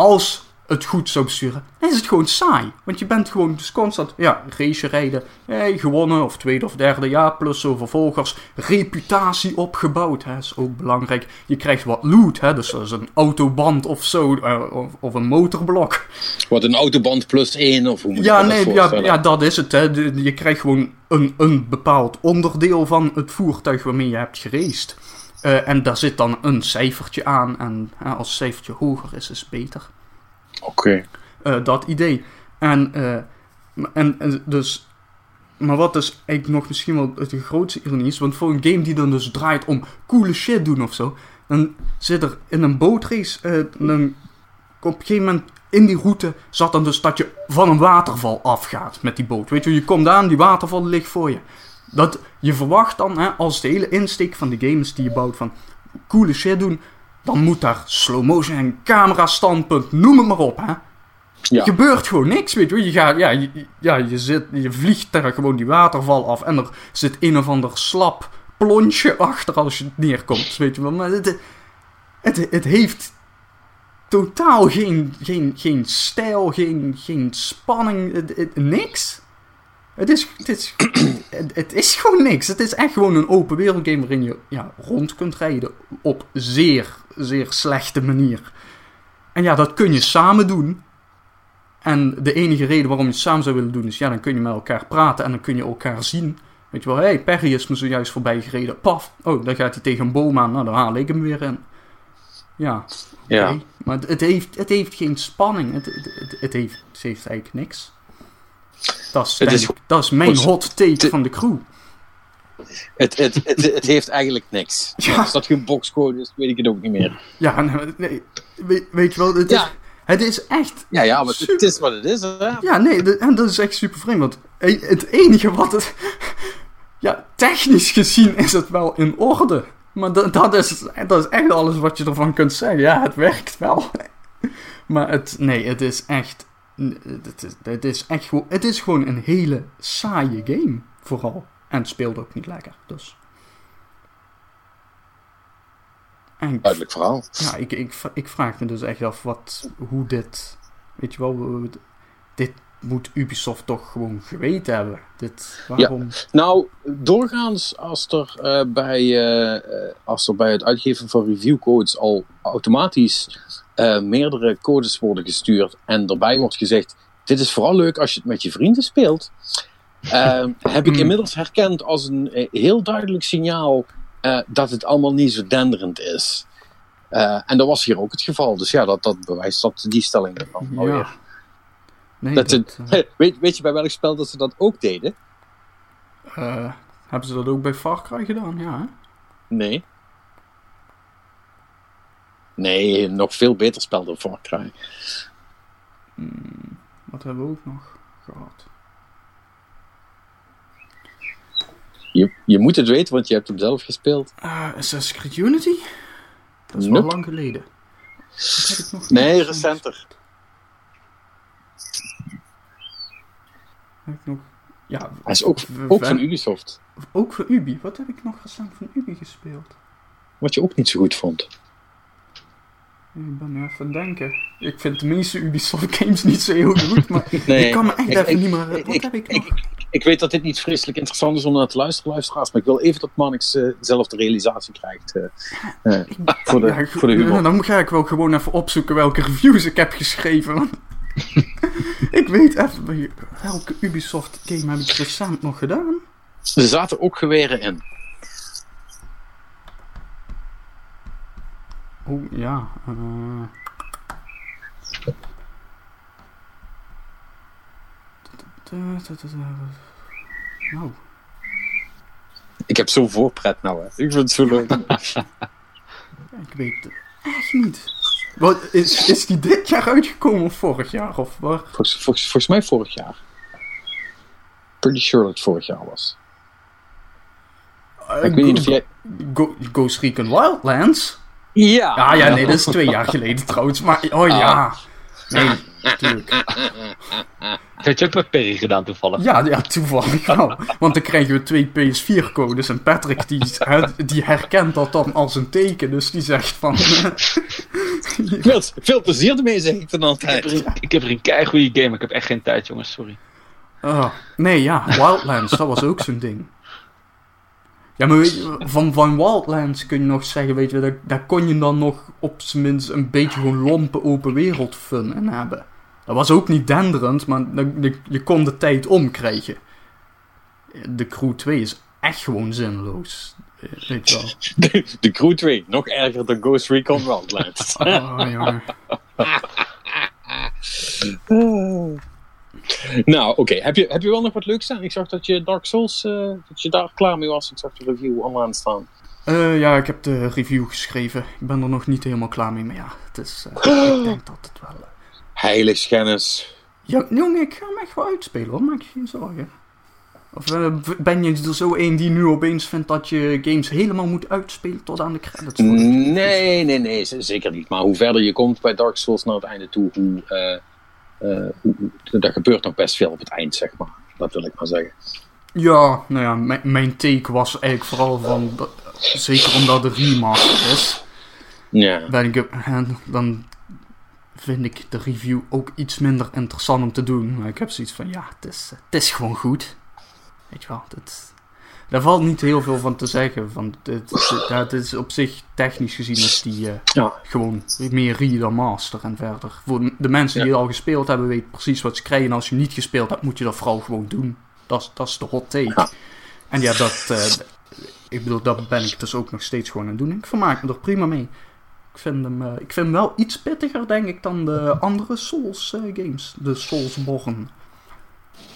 als het goed zou besturen, dan is het gewoon saai. Want je bent gewoon dus constant, ja, race rijden, hey, gewonnen of tweede of derde jaar, plus zoveel volgers, reputatie opgebouwd, hè, is ook belangrijk. Je krijgt wat loot, hè, dus dat is een autoband of zo, uh, of, of, een motorblok. Wat een autoband plus één, of hoe moet ja, nee, dat ja, ja, dat is het, hè. je krijgt gewoon een, een bepaald onderdeel van het voertuig waarmee je hebt geraced. Uh, en daar zit dan een cijfertje aan. En als het cijfertje hoger is, is het beter. Oké. Eh, dat idee. En, en, en dus maar wat dus eigenlijk nog misschien wel de grootste ironie is, want voor een game die dan dus draait om coole shit doen of zo, dan zit er in een bootrace, een, op een gegeven moment in die route zat dan dus dat je van een waterval afgaat met die boot. Weet je, je komt aan, die waterval ligt voor je. Dat, je verwacht dan, hè, als de hele insteek van de games die je bouwt van coole shit doen, dan moet daar slow motion en camera standpunt, noem het maar op, hè. Ja. Er gebeurt gewoon niks, weet je. Je, gaat, ja, je, ja, je, zit, je vliegt daar gewoon die waterval af en er zit een of ander slap plonsje achter als je neerkomt, weet je wel. Maar het, het, het heeft totaal geen, geen, geen stijl, geen, geen spanning, het, niks. Het is, het, is, (clears throat) het, is gewoon niks. Het is echt gewoon een open wereld game waarin je ja, rond kunt rijden op zeer, zeer slechte manier. En ja, dat kun je samen doen. En de enige reden waarom je het samen zou willen doen is, ja, dan kun je met elkaar praten en dan kun je elkaar zien. Weet je wel, hé, hey, Perry is me zojuist voorbij gereden. Paf, oh, dan gaat hij tegen een boom aan. Nou, dan haal ik hem weer in. Ja, ja. Maar het, heeft, het heeft geen spanning. Het, het, het, heeft, het heeft eigenlijk niks. Dat is, is, dat is mijn hot take van de crew. Het, het, het, het heeft eigenlijk niks. (laughs) Ja. Als dat geen boxcode is, weet ik het ook niet meer. Ja, nee, weet, weet je wel, het ja. is het is echt. Ja, ja, maar het is wat het is. Hè? Ja, nee, en dat is echt super vreemd. Want het enige wat het. Ja, technisch gezien is het wel in orde. Maar dat, dat, is, dat is echt alles wat je ervan kunt zeggen. Ja, het werkt wel. (laughs) Maar het, nee, het is echt. Het is, het is echt gewoon. Het is gewoon een hele saaie game. Vooral. En het speelt ook niet lekker. Dus. Duidelijk verhaal. Ja, ik, ik, ik vraag me dus echt af wat, hoe dit. Weet je wel, dit moet Ubisoft toch gewoon geweten hebben. Dit, waarom? Ja. Nou, doorgaans als er, uh, bij, uh, als er bij het uitgeven van reviewcodes al automatisch uh, meerdere codes worden gestuurd en erbij wordt gezegd: dit is vooral leuk als je het met je vrienden speelt. (laughs) heb ik hmm. inmiddels herkend als een heel duidelijk signaal dat het allemaal niet zo denderend is. En dat was hier ook het geval. Dus ja, dat, dat bewijst dat die stelling ervan ja. Nee, dat, dat het, uh... (laughs) weet, weet je bij welk spel dat ze dat ook deden? hebben ze dat ook bij Far Cry gedaan? Ja, hè? Nee. Nee, nog veel beter spel dan Far Cry. Hmm, wat hebben we ook nog gehad? Je, je moet het weten, want je hebt hem zelf gespeeld. Uh, Assassin's Creed Unity? Dat is wel lang geleden. nog nee, recenter. Heb ik nog... Ja, Hij is ook, ook van Ubisoft. Ook van Ubi. Wat heb ik nog recent van Ubi gespeeld? Wat je ook niet zo goed vond. Ik ben even denken. Ik vind de meeste Ubisoft (laughs) games niet zo heel goed, maar (laughs) nee, ik kan me echt even niet meer... Wat ik, heb ik nog? Ik, weet dat dit niet vreselijk interessant is om naar te luisteren, luisteraars, maar ik wil even dat Manix uh, zelf de realisatie krijgt (laughs) uh, uh, voor, de, ja, voor de humor. Dan ga ik wel gewoon even opzoeken welke reviews ik heb geschreven. (laughs) ik weet even, welke Ubisoft game heb ik recent nog gedaan? Er zaten ook geweren in. Oeh, ja. Uh... Nou. Ik heb zo voorpret nou, hè. Ik vind het zo leuk. (laughs) ik weet het echt niet. Wat, is, is die dit jaar uitgekomen of vorig jaar? Of waar? Volgens, volgens, volgens mij vorig jaar. Pretty sure dat het vorig jaar was. Uh, ik weet niet of jij... Ghost Recon Wildlands? Ja. Ja, ja, nee, dat is twee jaar geleden trouwens. Maar, oh ja. Ah. Nee, natuurlijk. Had je ook met Perry gedaan toevallig? Ja, ja toevallig wel. Want dan krijgen we twee PS4-codes. En Patrick die, die herkent dat dan als een teken. Dus die zegt van... (laughs) veel, veel plezier ermee, zeg ik dan altijd. Ik heb er een, ik heb er een keigoede game. Ik heb echt geen tijd, jongens. Sorry. Oh, nee, ja. Wildlands, dat was ook zo'n ding. Ja, maar weet je, van, van Wildlands kun je nog zeggen, weet je, daar, daar kon je dan nog op zijn minst een beetje gewoon lompe open wereld fun in hebben. Dat was ook niet denderend, maar je, je kon de tijd omkrijgen. De Crew 2 is echt gewoon zinloos. Weet je wel. (laughs) De, de Crew 2, nog erger dan Ghost Recon Wildlands. (laughs) oh, jongen. (laughs) Nou, oké. Heb, je, heb je wel nog wat leuks staan? Ik zag dat je Dark Souls, uh, dat je daar klaar mee was. Ik zag de review online staan. Uh, ja, ik heb de review geschreven. Ik ben er nog niet helemaal klaar mee, maar ja, het is, uh, ik denk dat het wel... Heiligschennis. Ja, jongen, ik ga hem echt wel uitspelen hoor, maak je geen zorgen. Of uh, ben je er zo een die nu opeens vindt dat je games helemaal moet uitspelen tot aan de credits? Nee, nee, nee, zeker niet. Maar hoe verder je komt bij Dark Souls naar het einde toe, hoe, uh, hoe, gebeurt nog best veel op het eind, zeg maar. Dat wil ik maar zeggen. Ja, nou ja, mijn, take was eigenlijk vooral van, zeker omdat de remaster is, ja. ben ik, dan vind ik de review ook iets minder interessant om te doen. Maar ik heb zoiets van, ja, het is, het is gewoon goed. Weet je wel, dat, daar valt niet heel veel van te zeggen. Van, het, het, is op zich technisch gezien is die uh, ja. gewoon meer re dan master en verder. Voor de mensen die al gespeeld hebben, weten precies wat ze krijgen. En als je niet gespeeld hebt, moet je dat vooral gewoon doen. Dat, dat is de hot take. Ja. En ja, dat, uh, ik bedoel, dat ben ik dus ook nog steeds gewoon aan het doen. Ik vermaak me er prima mee. Ik vind hem, uh, ik vind hem wel iets pittiger, denk ik, dan de andere Souls games. De Soulsborne.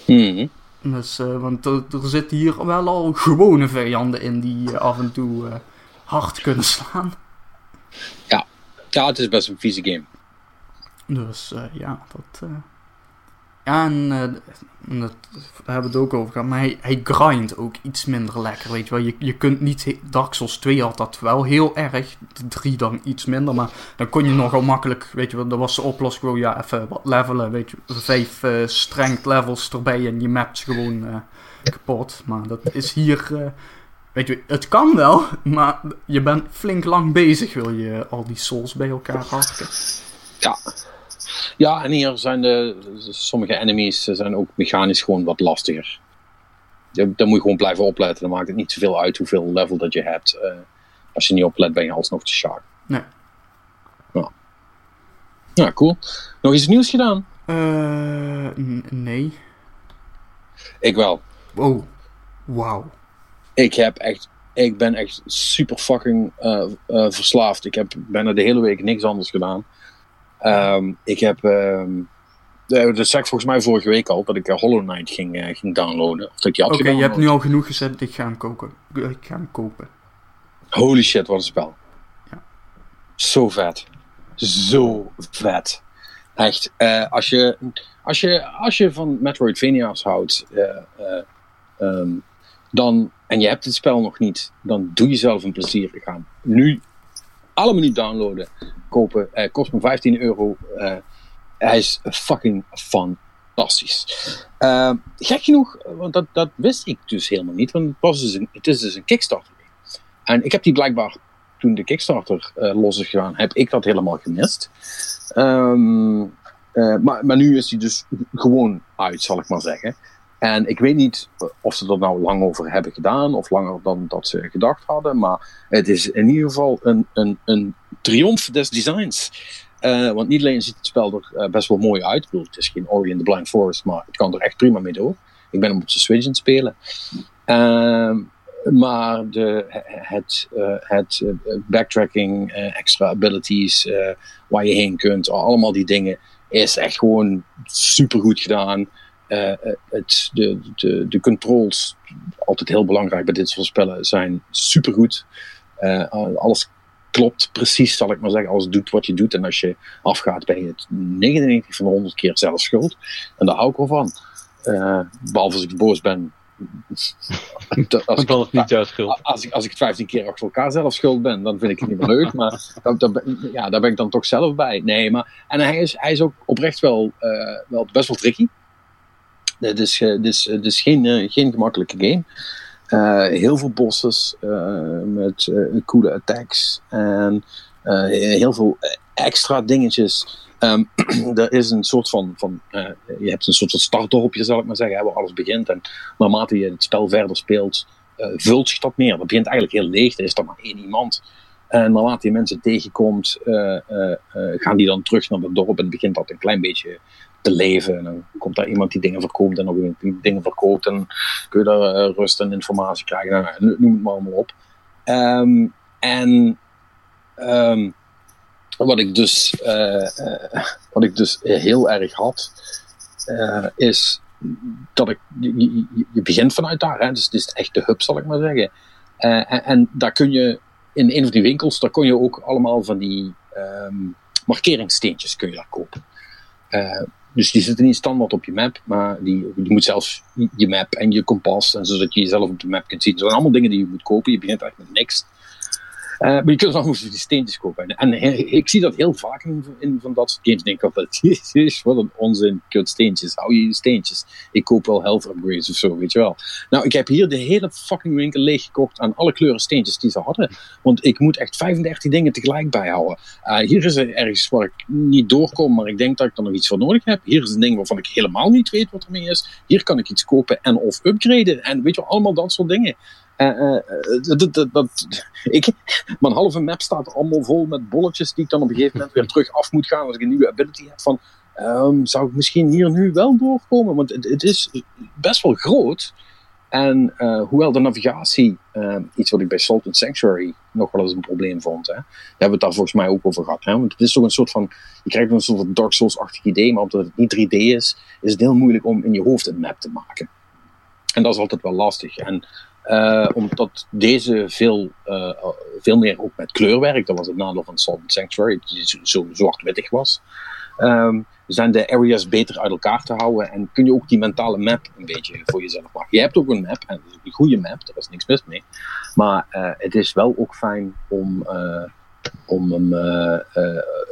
Mm dus, uh, want er, er, zitten hier wel al gewone vijanden in die uh, af en toe uh, hard kunnen slaan. Ja. ja, het is best een vieze game. Dus ja, dat. Ja, en dat, daar hebben we het ook over gehad. Maar hij, grindt ook iets minder lekker. Weet je wel, je, je kunt niet. Dark Souls 2 had dat wel heel erg. 3 dan iets minder. Maar dan kon je nogal makkelijk. Weet je wel, dat was de oplossing gewoon. Ja, even wat levelen. Weet je, vijf uh, strength levels erbij. En je mapt gewoon uh, kapot. Maar dat is hier. Weet je, het kan wel. Maar je bent flink lang bezig. Wil je al die souls bij elkaar harken. Ja. Ja, en hier zijn de, sommige enemies zijn ook mechanisch gewoon wat lastiger. Dan moet je gewoon blijven opletten. Dan maakt het niet zoveel uit hoeveel level dat je hebt. Uh, als je niet oplet, ben je alsnog te sharp. Nee. Nou. Ja, cool. Nog iets nieuws gedaan? Uh, nee. Ik wel. Oh, wauw. Ik heb echt, ik ben echt super fucking uh, uh, verslaafd. Ik heb bijna de hele week niks anders gedaan. Um, ik heb, um, dat zei ik volgens mij vorige week al, dat ik Hollow Knight ging, uh, ging downloaden. Oké, okay, je hebt nu al genoeg gezet, ik ga hem kopen. Ik ga hem kopen. Holy shit, wat een spel. Ja. Zo vet. Zo vet. Echt. Uh, als, je, als, je, als je van Metroidvania's houdt, uh, um, dan, en je hebt het spel nog niet, dan doe jezelf een plezier. Ga nu allemaal niet downloaden, kopen. Uh, kost me 15 euro. Uh, hij is fucking fantastisch. Uh, gek genoeg, want dat, dat wist ik dus helemaal niet. Want het, was dus een, het is dus een Kickstarter. En ik heb die blijkbaar, toen de Kickstarter los is gegaan, heb ik dat helemaal gemist. Um, maar, maar nu is hij dus gewoon uit, zal ik maar zeggen. En ik weet niet of ze er nou lang over hebben gedaan, of langer dan dat ze gedacht hadden. Maar het is in ieder geval een, een, een triomf des designs. Uh, want niet alleen ziet het spel er uh, best wel mooi uit. Het is geen Ori in the Blind Forest, maar het kan er echt prima mee door. Ik ben hem op de Switch aan het spelen. Uh, maar de, het, het backtracking, extra abilities, waar je heen kunt, allemaal die dingen, is echt gewoon super goed gedaan. Uh, het, de, de, de controls, altijd heel belangrijk bij dit soort spellen, zijn supergoed. Uh, alles klopt precies, zal ik maar zeggen. Alles doet wat je doet. En als je afgaat, ben je het 99 van de 100 keer zelf schuld. En daar hou ik wel van. Uh, behalve als ik boos ben. (laughs) als ik, niet jouw schuld. Als ik, als ik 15 keer achter elkaar zelf schuld ben, dan vind ik het niet meer leuk. maar (laughs) dat, dat, ja, daar ben ik dan toch zelf bij. Nee, maar. En hij is, hij is ook oprecht wel, wel best wel tricky. Het is, het is, het is geen, uh, geen gemakkelijke game. Heel veel bosses met coole attacks en heel veel extra dingetjes. Um, (clears throat) er is een soort van, van je hebt een soort van startdorpje zal ik maar zeggen, waar alles begint. En naarmate je het spel verder speelt, vult zich dat meer. Dat begint eigenlijk heel leeg, er is er maar één iemand. En naarmate je mensen tegenkomt, gaan die dan terug naar het dorp en begint dat een klein beetje te leven. En dan komt daar iemand die dingen verkoopt en iemand die dingen verkoopt. En kun je daar uh, rust en informatie krijgen. Nou, noem het maar allemaal op. Um, en um, wat ik dus, uh, uh, wat ik dus heel erg had, is dat ik, je, je, begint vanuit daar. Hè? Dus het is echt de hub, zal ik maar zeggen. en, en, daar kun je in een van die winkels, daar kun je ook allemaal van die um, markeringssteentjes kun je daar kopen. Dus die zitten niet standaard op je map, maar die, je moet zelfs je map en je kompas, en zodat je jezelf op de map kunt zien. Dat zijn allemaal dingen die je moet kopen. Je begint eigenlijk met niks. Uh, maar je kunt dan ook die steentjes kopen. En, ik zie dat heel vaak in, van dat soort games. denk ik altijd, (laughs) jezus, wat een onzin. Kut steentjes. Hou je steentjes. Ik koop wel health upgrades of zo, weet je wel. Nou, ik heb hier de hele fucking winkel leeggekocht aan alle kleuren steentjes die ze hadden. Want ik moet echt 35 dingen tegelijk bijhouden. Uh, hier is er ergens waar ik niet doorkom, maar ik denk dat ik er nog iets voor nodig heb. Hier is een ding waarvan ik helemaal niet weet wat ermee is. Hier kan ik iets kopen en of upgraden. En weet je wel, allemaal dat soort dingen. Dat, dat, ik, mijn halve map staat allemaal vol met bolletjes die ik dan op een gegeven moment weer terug af moet gaan als ik een nieuwe ability heb van um, zou ik misschien hier nu wel doorkomen? Want het, is best wel groot. En hoewel de navigatie, uh, iets wat ik bij Salt and Sanctuary nog wel eens een probleem vond. Hè. Daar hebben we het daar volgens mij ook over gehad. Hè. Want het is toch een soort van, je krijgt een soort van Dark Souls-achtig idee, maar omdat het niet 3D is, is het heel moeilijk om in je hoofd een map te maken. En dat is altijd wel lastig. En uh, omdat deze veel, uh, veel meer ook met kleur werkt. Dat was het nadeel van Salt Sanctuary, die zo zwart-wittig was. Um, zijn de areas beter uit elkaar te houden en kun je ook die mentale map een beetje voor jezelf maken. Je hebt ook een map, en dat is een goede map, daar is niks mis mee. Maar uh, het is wel ook fijn om, om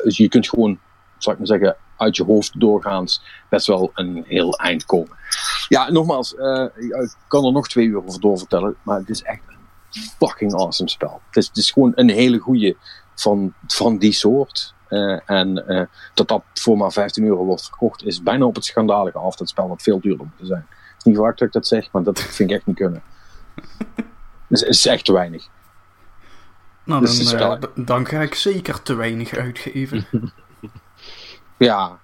dus je kunt gewoon, zal ik maar zeggen, uit je hoofd doorgaans best wel een heel eind komen. Ja, nogmaals, uh, ik kan er nog twee uur over doorvertellen, maar het is echt een fucking awesome spel. Het is, het is gewoon een hele goede van, van die soort. Uh, en uh, dat dat voor maar 15 euro wordt verkocht, is bijna op het schandalige af. Dat spel wat veel duurder moet zijn. Het is niet vaak dat ik dat zeg, maar dat vind ik echt niet kunnen. (laughs) Het is, is echt te weinig. Nou, dus dan, dan ga ik zeker te weinig uitgeven. (laughs) Ja,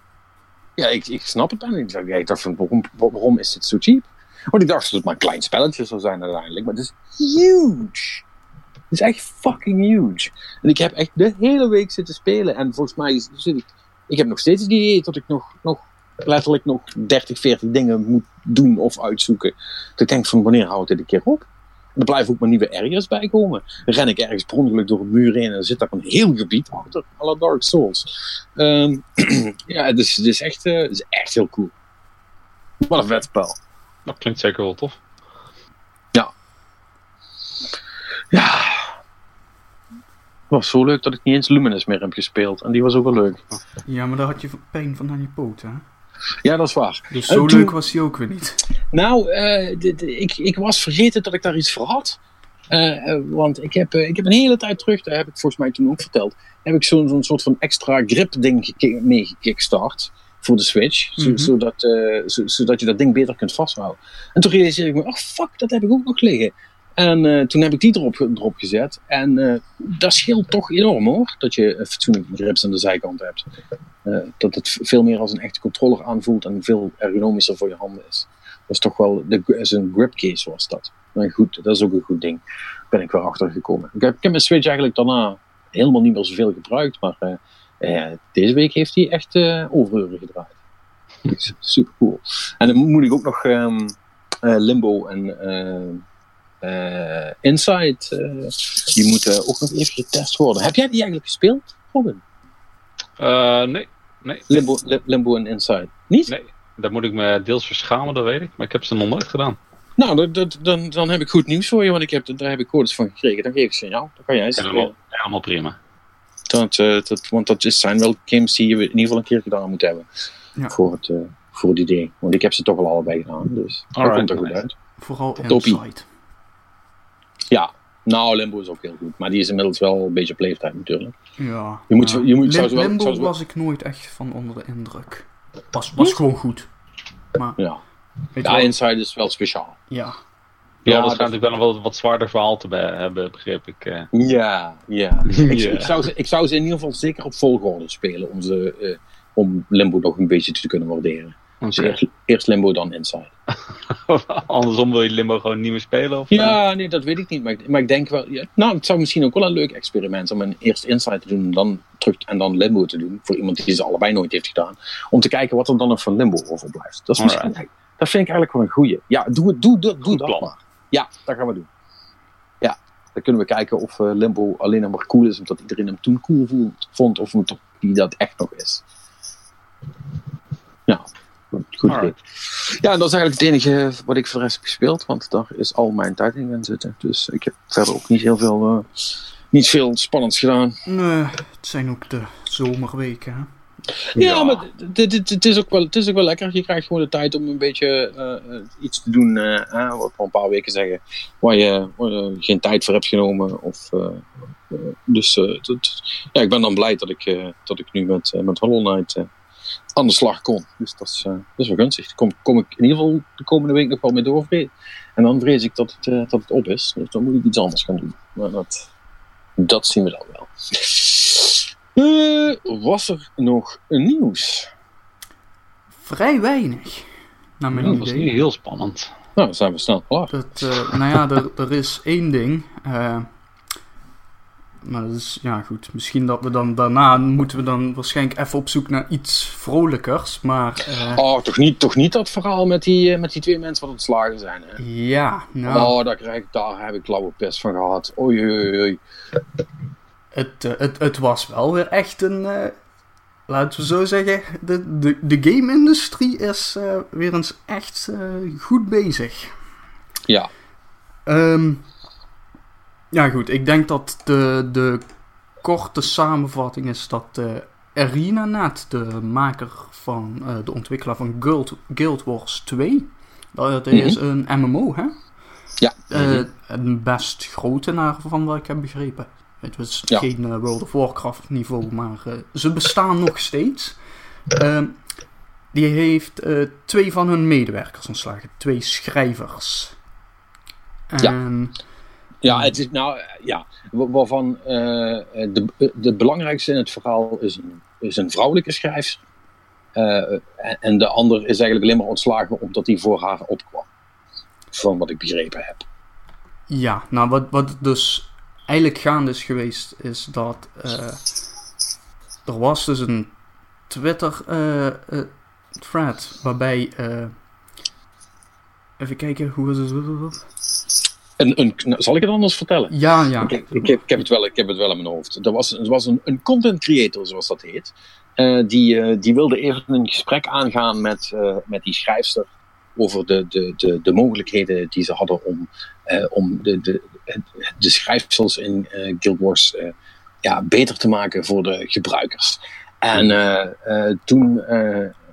ja ik, ik snap het bijna niet. Ik dacht van, waarom, waarom is dit zo cheap? Want ik dacht dat het maar een klein spelletje zou zijn uiteindelijk. Maar het is huge. Het is echt fucking huge. En ik heb echt de hele week zitten spelen. En volgens mij ik... Ik heb nog steeds het idee dat ik nog, nog letterlijk nog 30, 40 dingen moet doen of uitzoeken. Dat ik denk van, wanneer houdt dit een keer op? Er blijven ook maar nieuwe areas bij komen. Dan ren ik ergens per ongeluk door een muur heen en dan zit daar een heel gebied achter. Alle Dark Souls. Um, (clears throat) ja, het is, het, is echt, uh, het is echt heel cool. Wat een vet spel. Dat klinkt zeker wel tof. Ja. Ja. Het was zo leuk dat ik niet eens Luminous meer heb gespeeld. En die was ook wel leuk. Ja, maar daar had je pijn van aan je poten, hè? Ja, dat is waar. Dus zo leuk was hij ook weer niet. Nou, uh, ik, ik was vergeten dat ik daar iets voor had. Uh, want ik heb, ik heb een hele tijd terug, daar heb ik volgens mij toen ook verteld, heb ik zo'n zo'n soort van extra grip ding mee gekickstart voor de Switch. Mm -hmm. zodat, zodat je dat ding beter kunt vasthouden. En toen realiseerde ik me, oh fuck, dat heb ik ook nog liggen. En uh, toen heb ik die erop, erop gezet. En uh, dat scheelt toch enorm hoor. Dat je fatsoenlijke grips aan de zijkant hebt. Dat het veel meer als een echte controller aanvoelt en veel ergonomischer voor je handen is. Dat is toch wel de, is een grip case was dat. Maar goed, dat is ook een goed ding. Daar ben ik weer achter gekomen. Ik heb, ik heb mijn Switch eigenlijk daarna helemaal niet meer zoveel gebruikt. Maar deze week heeft hij echt overuren gedraaid. (laughs) Super cool. En dan moet ik ook nog um, Limbo en uh, Inside, uh, die moeten ook nog even getest worden. Heb jij die eigenlijk gespeeld, Robin? Uh, nee. nee. Limbo, Limbo en Inside. Niet? Nee, daar moet ik me deels verschamen, dat weet ik. Maar ik heb ze nog nooit gedaan. Nou, dan, dan, dan heb ik goed nieuws voor je, want ik heb, daar heb ik codes van gekregen. Dan geef ik jou. Dan kan jij ze ja, Helemaal prima. Dat, dat, want dat zijn wel games die je in ieder geval een keer gedaan moet hebben. Ja. Voor, het, voor het idee. Want ik heb ze toch al allebei gedaan. Dus dat komt er goed uit. Vooral Inside. Ja, nou, Limbo is ook heel goed. Maar die is inmiddels wel een beetje op leeftijd natuurlijk. Ja. Je moet, ja. je moet, Lim wel, Limbo was ik nooit echt van onder de indruk. Was, was gewoon goed. Maar, ja, ja Inside is wel speciaal. Ja. Ja, ja dat schijnt natuurlijk wel een wat, wat zwaarder verhaal te hebben, begreep ik. Uh. Ja, ja. (laughs) ik, ik, zou ze, ik zou ze in ieder geval zeker op volgorde spelen om, ze, uh, om Limbo nog een beetje te kunnen waarderen. Dus eerst, eerst Limbo, dan Inside. (laughs) Andersom wil je Limbo gewoon niet meer spelen? Of, ja, nee, dat weet ik niet. Maar ik, maar ik denk wel... Ja, nou, het zou misschien ook wel een leuk experiment om een eerst Inside te doen en dan, terug, en dan Limbo te doen. Voor iemand die ze allebei nooit heeft gedaan. Om te kijken wat er dan nog van Limbo overblijft. Dat, is misschien, dat vind ik eigenlijk wel een goeie. Ja, doe, doe, doe, doe dat maar. Ja, dat gaan we doen. Ja, dan kunnen we kijken of uh, Limbo alleen maar cool is omdat iedereen hem toen cool vond. Of die dat echt nog is. Ja, goed idee. Ja, dat is eigenlijk het enige wat ik voor de rest heb gespeeld. Want daar is al mijn tijd in gaan zitten. Dus ik heb verder ook niet heel veel, uh, niet veel spannends gedaan. Nee, het zijn ook de zomerweken. Hè? Ja, ja, maar het is, ook wel, het is ook wel lekker. Je krijgt gewoon de tijd om een beetje uh, iets te doen, uh, wat we een paar weken zeggen, waar je, geen tijd voor hebt genomen. Of, uh, dus dat, ja, ik ben dan blij dat ik, dat ik nu met, met Hollow Knight aan de slag kon. Dus dat is, dat is wel gunstig. Daar kom, kom ik in ieder geval de komende week nog wel mee door. En dan vrees ik dat het, dat het op is. Dus dan moet ik iets anders gaan doen. Maar dat, dat zien we dan wel. Uh, was er nog nieuws? Vrij weinig. Naar mijn ja, idee. dat was niet heel spannend. Nou, dan zijn we snel klaar. Dat, uh, nou ja, er, er is één ding. Maar dat is, ja goed, misschien dat we dan daarna moeten we dan waarschijnlijk even op zoek naar iets vrolijkers, maar... Uh... Oh, toch niet, toch niet dat verhaal met die, met die twee mensen wat ontslagen zijn, hè? Ja, nou... Oh, daar, krijg ik, daar heb ik lauwe pest van gehad. Oei, oei, oei. Het, uh, het, het was wel weer echt een. Uh, laten we zo zeggen. De, de, de game-industrie is weer eens echt goed bezig. Ja. Um, ja, goed. Ik denk dat de, de korte samenvatting is dat ArenaNet, de maker van. de ontwikkelaar van Guild, Guild Wars 2. Dat is mm -hmm. een MMO, hè? Ja. Een best grote naar van wat ik heb begrepen. Het was ja. geen uh, World of Warcraft niveau, maar uh, ze bestaan nog steeds. Uh, die heeft twee van hun medewerkers ontslagen. Twee schrijvers. En, ja. Ja, het is nou, ja, waarvan de, de belangrijkste in het verhaal is een, is een vrouwelijke schrijver. en de ander is eigenlijk alleen maar ontslagen omdat hij voor haar opkwam. Van wat ik begrepen heb. Ja, nou wat, wat dus eigenlijk gaande is geweest, is dat uh, er was dus een Twitter uh, uh, thread waarbij. even kijken, hoe was het? Een, een, zal ik het anders vertellen? Ja, ja. Ik, ik, heb, ik, heb, het wel, ik heb het wel in mijn hoofd. Er was, er was een, een content creator, zoals dat heet. die, die wilde even een gesprek aangaan met, met die schrijfster over de, de, de, de mogelijkheden die ze hadden om, om de, de, de schrijfsels in Guild Wars ja, beter te maken voor de gebruikers. En toen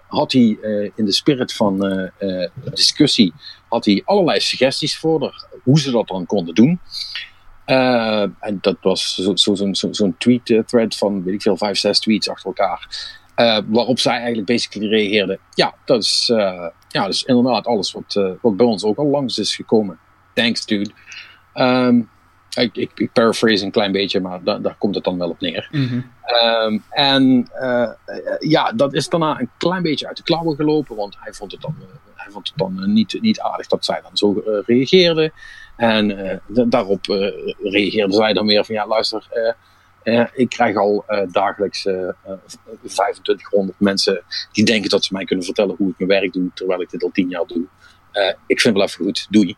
had hij in de spirit van discussie had hij allerlei suggesties voor hoe ze dat dan konden doen. en dat was zo'n zo, zo, zo, zo tweet thread van, weet ik veel, vijf, zes tweets achter elkaar. Uh, waarop zij eigenlijk basically reageerde: Ja, dat is, uh, ja, dat is inderdaad alles wat, wat bij ons ook al langs is gekomen. Thanks, dude. Um, ik, ik, ik, paraphrase een klein beetje, maar da, daar komt het dan wel op neer. Mm -hmm. um, en ja, dat is daarna een klein beetje uit de klauwen gelopen, want hij vond het dan, hij vond het dan niet, niet aardig dat zij dan zo reageerde. En daarop reageerde zij dan weer van: Ja, luister. Ik krijg al dagelijks uh, 2500 mensen die denken dat ze mij kunnen vertellen hoe ik mijn werk doe, terwijl ik dit al 10 jaar doe. ik vind wel even goed, doei.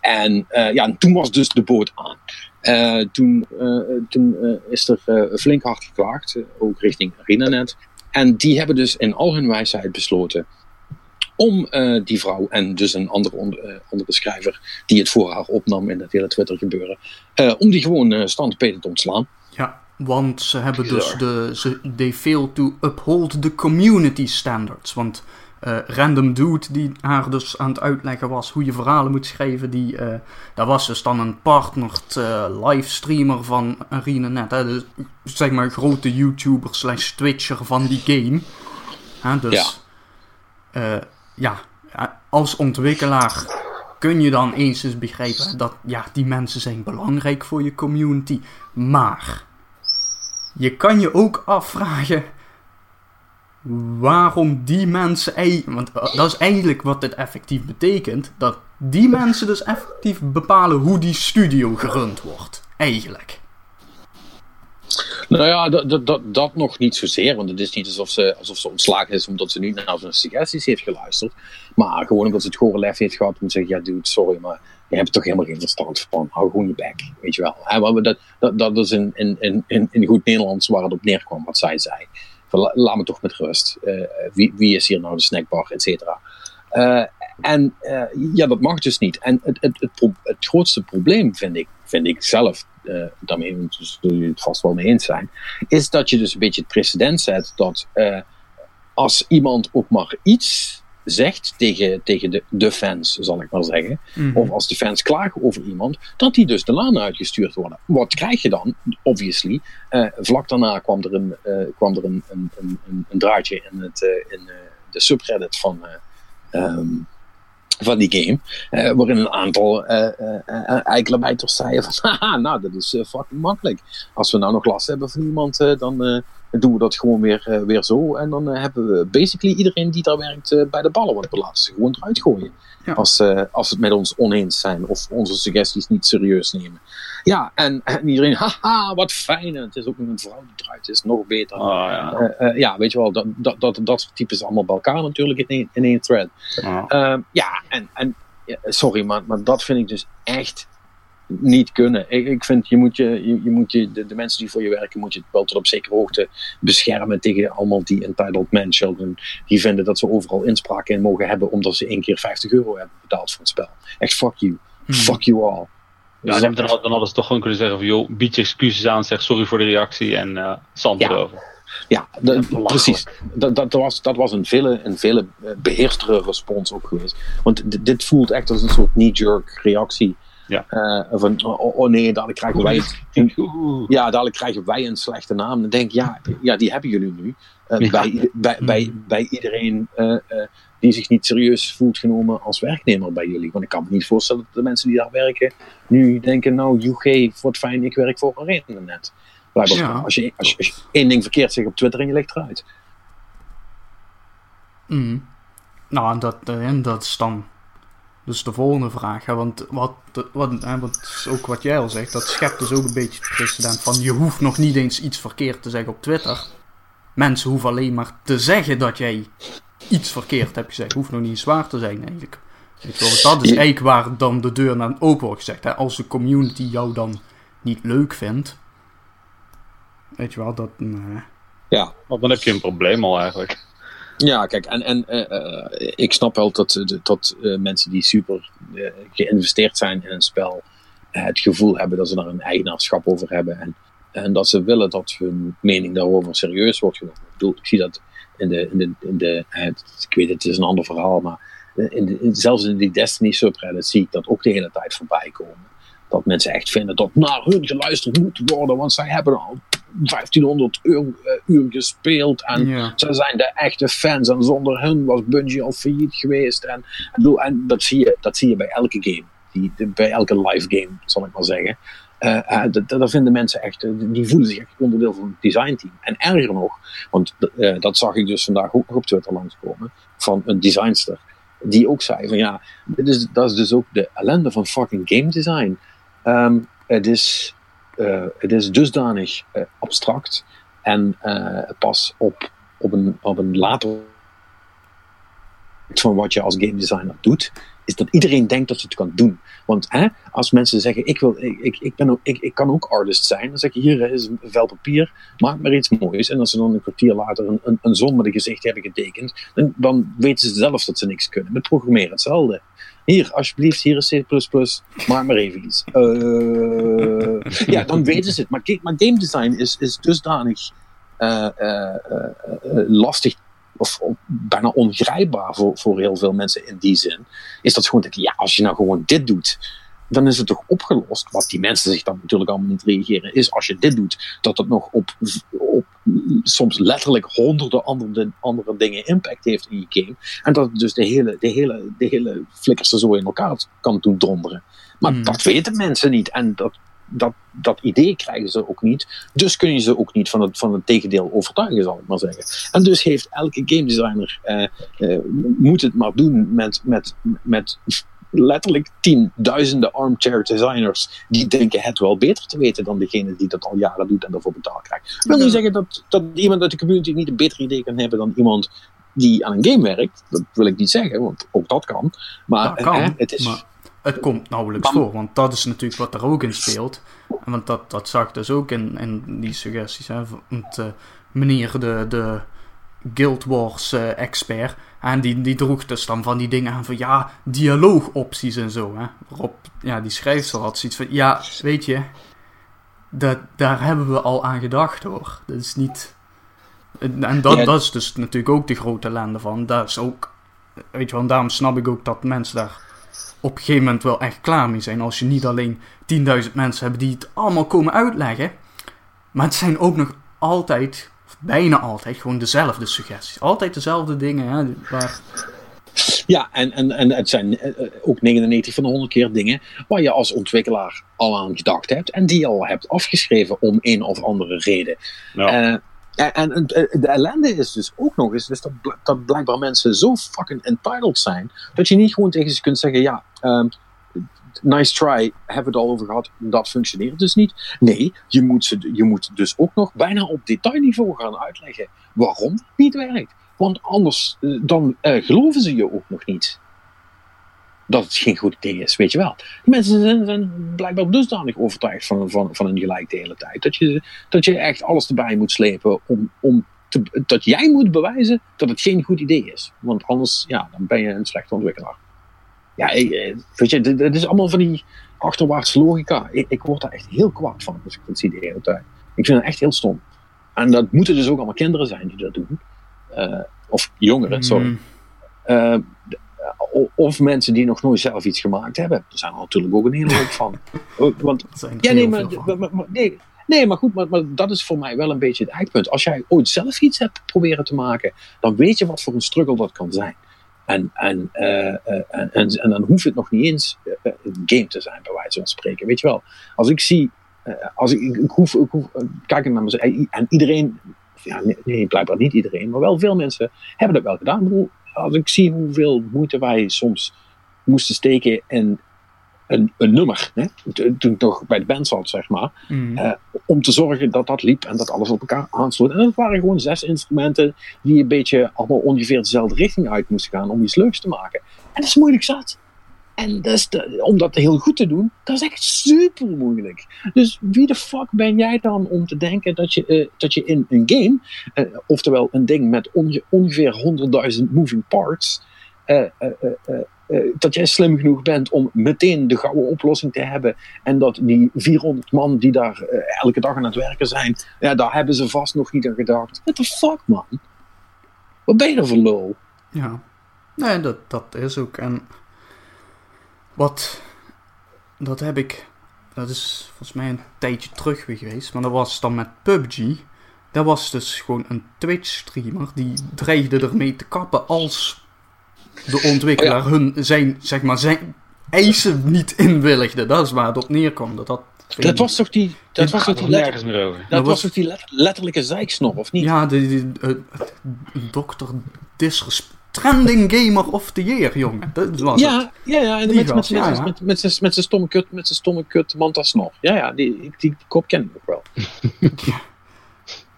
en ja, en toen was dus de boot aan. toen toen is er flink hard geklaagd, ook richting ArenaNet. En die hebben dus in al hun wijsheid besloten om uh, die vrouw en dus een andere, uh, andere schrijver die het voor haar opnam in het hele Twitter gebeuren, uh, om die gewoon standpeden te ontslaan. Ja, want ze hebben dus de, ze, they fail to uphold the community standards. Want Random Dude die haar dus aan het uitleggen was hoe je verhalen moet schrijven, die, daar was dus dan een partnered livestreamer van ArenaNet. Hè, dus, zeg maar grote YouTuber slash Twitcher van die game. dus ja ja, als ontwikkelaar kun je dan eens eens begrijpen dat ja, die mensen zijn belangrijk voor je community. Maar je kan je ook afvragen: waarom die mensen. Want dat is eigenlijk wat dit effectief betekent. Dat die mensen dus effectief bepalen hoe die studio gerund wordt. Eigenlijk. Nou ja, dat, dat, dat, nog niet zozeer. Want het is niet alsof ze, alsof ze ontslagen is omdat ze niet naar zijn suggesties heeft geluisterd. Maar gewoon omdat ze het gore lef heeft gehad om te zeggen: Ja, dude, sorry, maar je hebt toch helemaal geen verstand van. Hou gewoon je bek, weet je wel. dat, dat, dat is in, in, in, in goed Nederlands waar het op neerkwam wat zij zei. laat me toch met rust. Uh, wie, wie is hier nou de snackbar, et cetera. Uh, en uh, ja, dat mag dus niet. En het, het, het, het, grootste probleem vind ik, vind ik zelf, uh, daarmee zullen jullie het vast wel mee eens zijn, is dat je dus een beetje het precedent zet dat als iemand ook maar iets zegt tegen, tegen de, de fans, zal ik maar zeggen. Mhm. Of als de fans klagen over iemand, dat die dus de laan uitgestuurd worden. Wat krijg je dan? Obviously. Vlak daarna kwam er een, kwam er een, een, een, een, draadje in, het, in de subreddit van. Um, van die game. Uh, waarin een aantal uh, zeiden van, (laughs) haha, nou dat is fucking makkelijk. Als we nou nog last hebben van iemand, dan doen we dat gewoon weer, uh, weer zo. En dan uh, hebben we basically iedereen die daar werkt uh, bij de ballen. Want we laten ze gewoon eruit gooien. Ja. Als, het met ons oneens zijn of onze suggesties niet serieus nemen. Ja, en, en iedereen, haha, wat fijn. En het is ook een vrouw die eruit is, nog beter. Oh, ja. ja, weet je wel, dat, dat, dat, dat soort types allemaal bij elkaar natuurlijk in één, in één thread. Oh. ja, en, en sorry, maar, maar dat vind ik dus echt niet kunnen. Ik, ik vind, je moet, je, je, je moet je, de, de, mensen die voor je werken, moet je wel tot op zekere hoogte beschermen tegen allemaal die entitled men children. Die vinden dat ze overal inspraak in mogen hebben, omdat ze één keer 50 euro hebben betaald voor het spel. Echt fuck you. Hmm. Fuck you all. Ja, dan, dan, hadden ze toch gewoon kunnen zeggen van, joh, bied je excuses aan, zeg sorry voor de reactie en uh, zand ja. erover. Ja, de, precies. Dat, dat, was, dat was een vele, een vele eh, beheerstere respons ook geweest. Want dit voelt echt als een soort knee-jerk reactie ja. Uh, van, oh, oh, nee, dadelijk krijgen wij een, ja, dadelijk krijgen wij een slechte naam. Dan denk ik, ja, ja die hebben jullie nu. Uh, bij, bij, bij, bij iedereen uh, die zich niet serieus voelt genomen als werknemer bij jullie. Want ik kan me niet voorstellen dat de mensen die daar werken nu denken, nou, UG, wat fijn, ik werk voor een net. Ja. Als, je, als, je, als je één ding verkeerd zegt op Twitter en je legt eruit. Mm. Nou, dat, dat is dan dus de volgende vraag, hè, want wat, wat, hè, wat ook wat jij al zegt, dat schept dus ook een beetje het precedent van je hoeft nog niet eens iets verkeerd te zeggen op Twitter. Mensen hoeven alleen maar te zeggen dat jij iets verkeerd hebt gezegd. Hoeft nog niet zwaar te zijn eigenlijk. Weet je wel, dat is eigenlijk waar dan de deur naar open wordt gezegd. Hè. Als de community jou dan niet leuk vindt, weet je wel, dat... Nee. Ja, want dan heb je een probleem al eigenlijk. Ja, kijk, en, en uh, ik snap wel dat, dat uh, mensen die super geïnvesteerd zijn in een spel het gevoel hebben dat ze daar een eigenaarschap over hebben en, en dat ze willen dat hun mening daarover serieus wordt genomen. Ik bedoel, ik zie dat in de, in de, in de ik weet het is een ander verhaal, maar in de, zelfs in die Destiny subreddit zie ik dat ook de hele tijd voorbij komen. Dat mensen echt vinden dat naar hun geluisterd moet worden, want zij hebben al 1500 uur, uh, uur gespeeld. En ze zijn de echte fans. En zonder hen was Bungie al failliet geweest. En, en, en dat, zie je, dat zie je bij elke game. Die, bij elke live game, zal ik maar zeggen. Uh, dat, vinden mensen echt, die voelen zich echt onderdeel van het designteam. En erger nog, want dat zag ik dus vandaag ook nog op Twitter langskomen, van een designster, die ook zei van ja, dit is, dat is dus ook de ellende van fucking game design. Um, het is het is dusdanig uh, abstract en uh, pas op, op, een, op een later van wat je als game designer doet, is dat iedereen denkt dat ze het kan doen. Want hè, als mensen zeggen, ik, wil, ik, ik, ben ook, ik, ik kan ook artist zijn, dan zeg je, hier is een vel papier, maak maar iets moois. En als ze dan een kwartier later een, een, een gezicht hebben getekend, dan, dan weten ze zelf dat ze niks kunnen. Met programmeren hetzelfde. Hier, alsjeblieft, hier is C++, maak maar even iets. Uh, (laughs) ja, dan weten ze het. Maar, maar game design is, is dusdanig uh, uh, lastig of, of, bijna ongrijpbaar voor, voor heel veel mensen in die zin. Is dat gewoon, ja, als je nou gewoon dit doet, dan is het toch opgelost. Wat die mensen zich dan natuurlijk allemaal niet reageren, is als je dit doet, dat het nog op, op soms letterlijk honderden andere, andere dingen impact heeft in je game. En dat het dus de hele, de hele, de hele flikkerste zo in elkaar kan doen donderen. Maar hmm. dat weten mensen niet. En dat dat, dat idee krijgen ze ook niet. Dus kun je ze ook niet van het, van het tegendeel overtuigen, zal ik maar zeggen. En dus heeft elke game designer, uh, moet het maar doen met, met, met letterlijk tienduizenden armchair designers die denken het wel beter te weten dan degene die dat al jaren doet en daarvoor betaald krijgt. Ik wil niet zeggen dat, dat iemand uit de community niet een beter idee kan hebben dan iemand die aan een game werkt. Dat wil ik niet zeggen, want ook dat kan. Maar dat kan, het is. Maar het komt nauwelijks voor, want dat is natuurlijk wat er ook in speelt. Want dat, dat zag ik dus ook in, in die suggesties. Hè. Want, uh, meneer de, de Guild Wars uh, expert. En die, die droeg dus dan van die dingen aan van ja, dialoogopties en zo. Hè. Waarop ja, die schrijfster had zoiets van ja, weet je, dat, daar hebben we al aan gedacht hoor. Dat is niet. En dat, dat is dus natuurlijk ook de grote ellende van. Dat is ook. Weet je wel, daarom snap ik ook dat mensen daar op een gegeven moment wel echt klaar mee zijn. Als je niet alleen 10.000 mensen hebt die het allemaal komen uitleggen. Maar het zijn ook nog altijd bijna altijd gewoon dezelfde suggesties. Altijd dezelfde dingen. Hè, waar... Ja, en, en, en het zijn eh, eh, ook 99 van de 100 keer dingen waar je als ontwikkelaar al aan gedacht hebt en die je al hebt afgeschreven om een of andere reden. Ja. Uh, en, de ellende is dus ook nog eens dus dat, dat blijkbaar mensen zo fucking entitled zijn dat je niet gewoon tegen ze kunt zeggen: ja, um, nice try, hebben we het al over gehad, dat functioneert dus niet. Nee, je moet, ze, je moet dus ook nog bijna op detailniveau gaan uitleggen waarom het niet werkt. Want anders eh, dan uh, geloven ze je ook nog niet. Dat het geen goed idee is, weet je wel. Mensen zijn, zijn blijkbaar dusdanig overtuigd van, van, van een gelijk de hele tijd. Dat je, dat je echt alles erbij moet slepen om, om te, dat jij moet bewijzen dat het geen goed idee is. Want anders, ja, dan ben je een slechte ontwikkelaar ja, eh, weet je, het is allemaal van die achterwaartse logica. Ik, ik, word daar echt heel kwaad van als ik dat zie de hele tijd. Ik vind het echt heel stom. En dat moeten dus ook allemaal kinderen zijn die dat doen. Uh, of jongeren, sorry. Mm. Uh, of mensen die nog nooit zelf iets gemaakt hebben. Er zijn er natuurlijk ook een hele hoop van. (laughs) Want, ja, nee, maar, maar, maar, nee, nee, maar goed, maar, maar, dat is voor mij wel een beetje het eindpunt. Als jij ooit zelf iets hebt proberen te maken, dan weet je wat voor een struggle dat kan zijn. En, en, uh, en, en, en, dan hoeft het nog niet eens een game te zijn, bij wijze van spreken. Weet je wel, als ik zie, als ik, ik, hoef, ik hoef naar mezelf, en iedereen, ja, nee, blijkbaar niet iedereen, maar wel veel mensen hebben dat wel gedaan. als ik zie hoeveel moeite wij soms moesten steken in een, een nummer, hè? toen ik nog bij de band zat, zeg maar, mm. uh, om te zorgen dat dat liep en dat alles op elkaar aansloot. En dat waren gewoon zes instrumenten die een beetje allemaal ongeveer dezelfde richting uit moesten gaan om iets leuks te maken. En dat is moeilijk zat. En dat is de, om dat heel goed te doen, dat is echt super moeilijk. Dus wie de fuck ben jij dan om te denken dat je, uh, dat je in een game, uh, oftewel een ding met onge ongeveer 100.000 moving parts, uh, dat jij slim genoeg bent om meteen de gouden oplossing te hebben. En dat die 400 man die daar uh, elke dag aan het werken zijn, ja, daar hebben ze vast nog niet aan gedacht. What the fuck, man? Wat ben je er voor lul? Ja, nee, dat, dat is ook. En wat, dat heb ik, dat is volgens mij een tijdje terug geweest, maar dat was dan met PUBG. Dat was dus gewoon een Twitch-streamer die dreigde ermee te kappen als de ontwikkelaar oh hun zijn, zeg maar, zijn eisen niet inwilligde. Dat is waar het op neerkwam. Dat, dat, dat was toch die, dat was toch die, letter, meer over. Dat, was toch die letterlijke zeiksnop, of niet? Ja, de, de, de dokter Disrespect. Trending Gamer of the Year, jongen. Dat was ja, het. ja, ja, en met, met, ja, met, met, met, met zijn stomme kut, met zijn stomme kut Manta Snor. Ja, ja, die, die, die kop ken ik nog wel. ja. (laughs)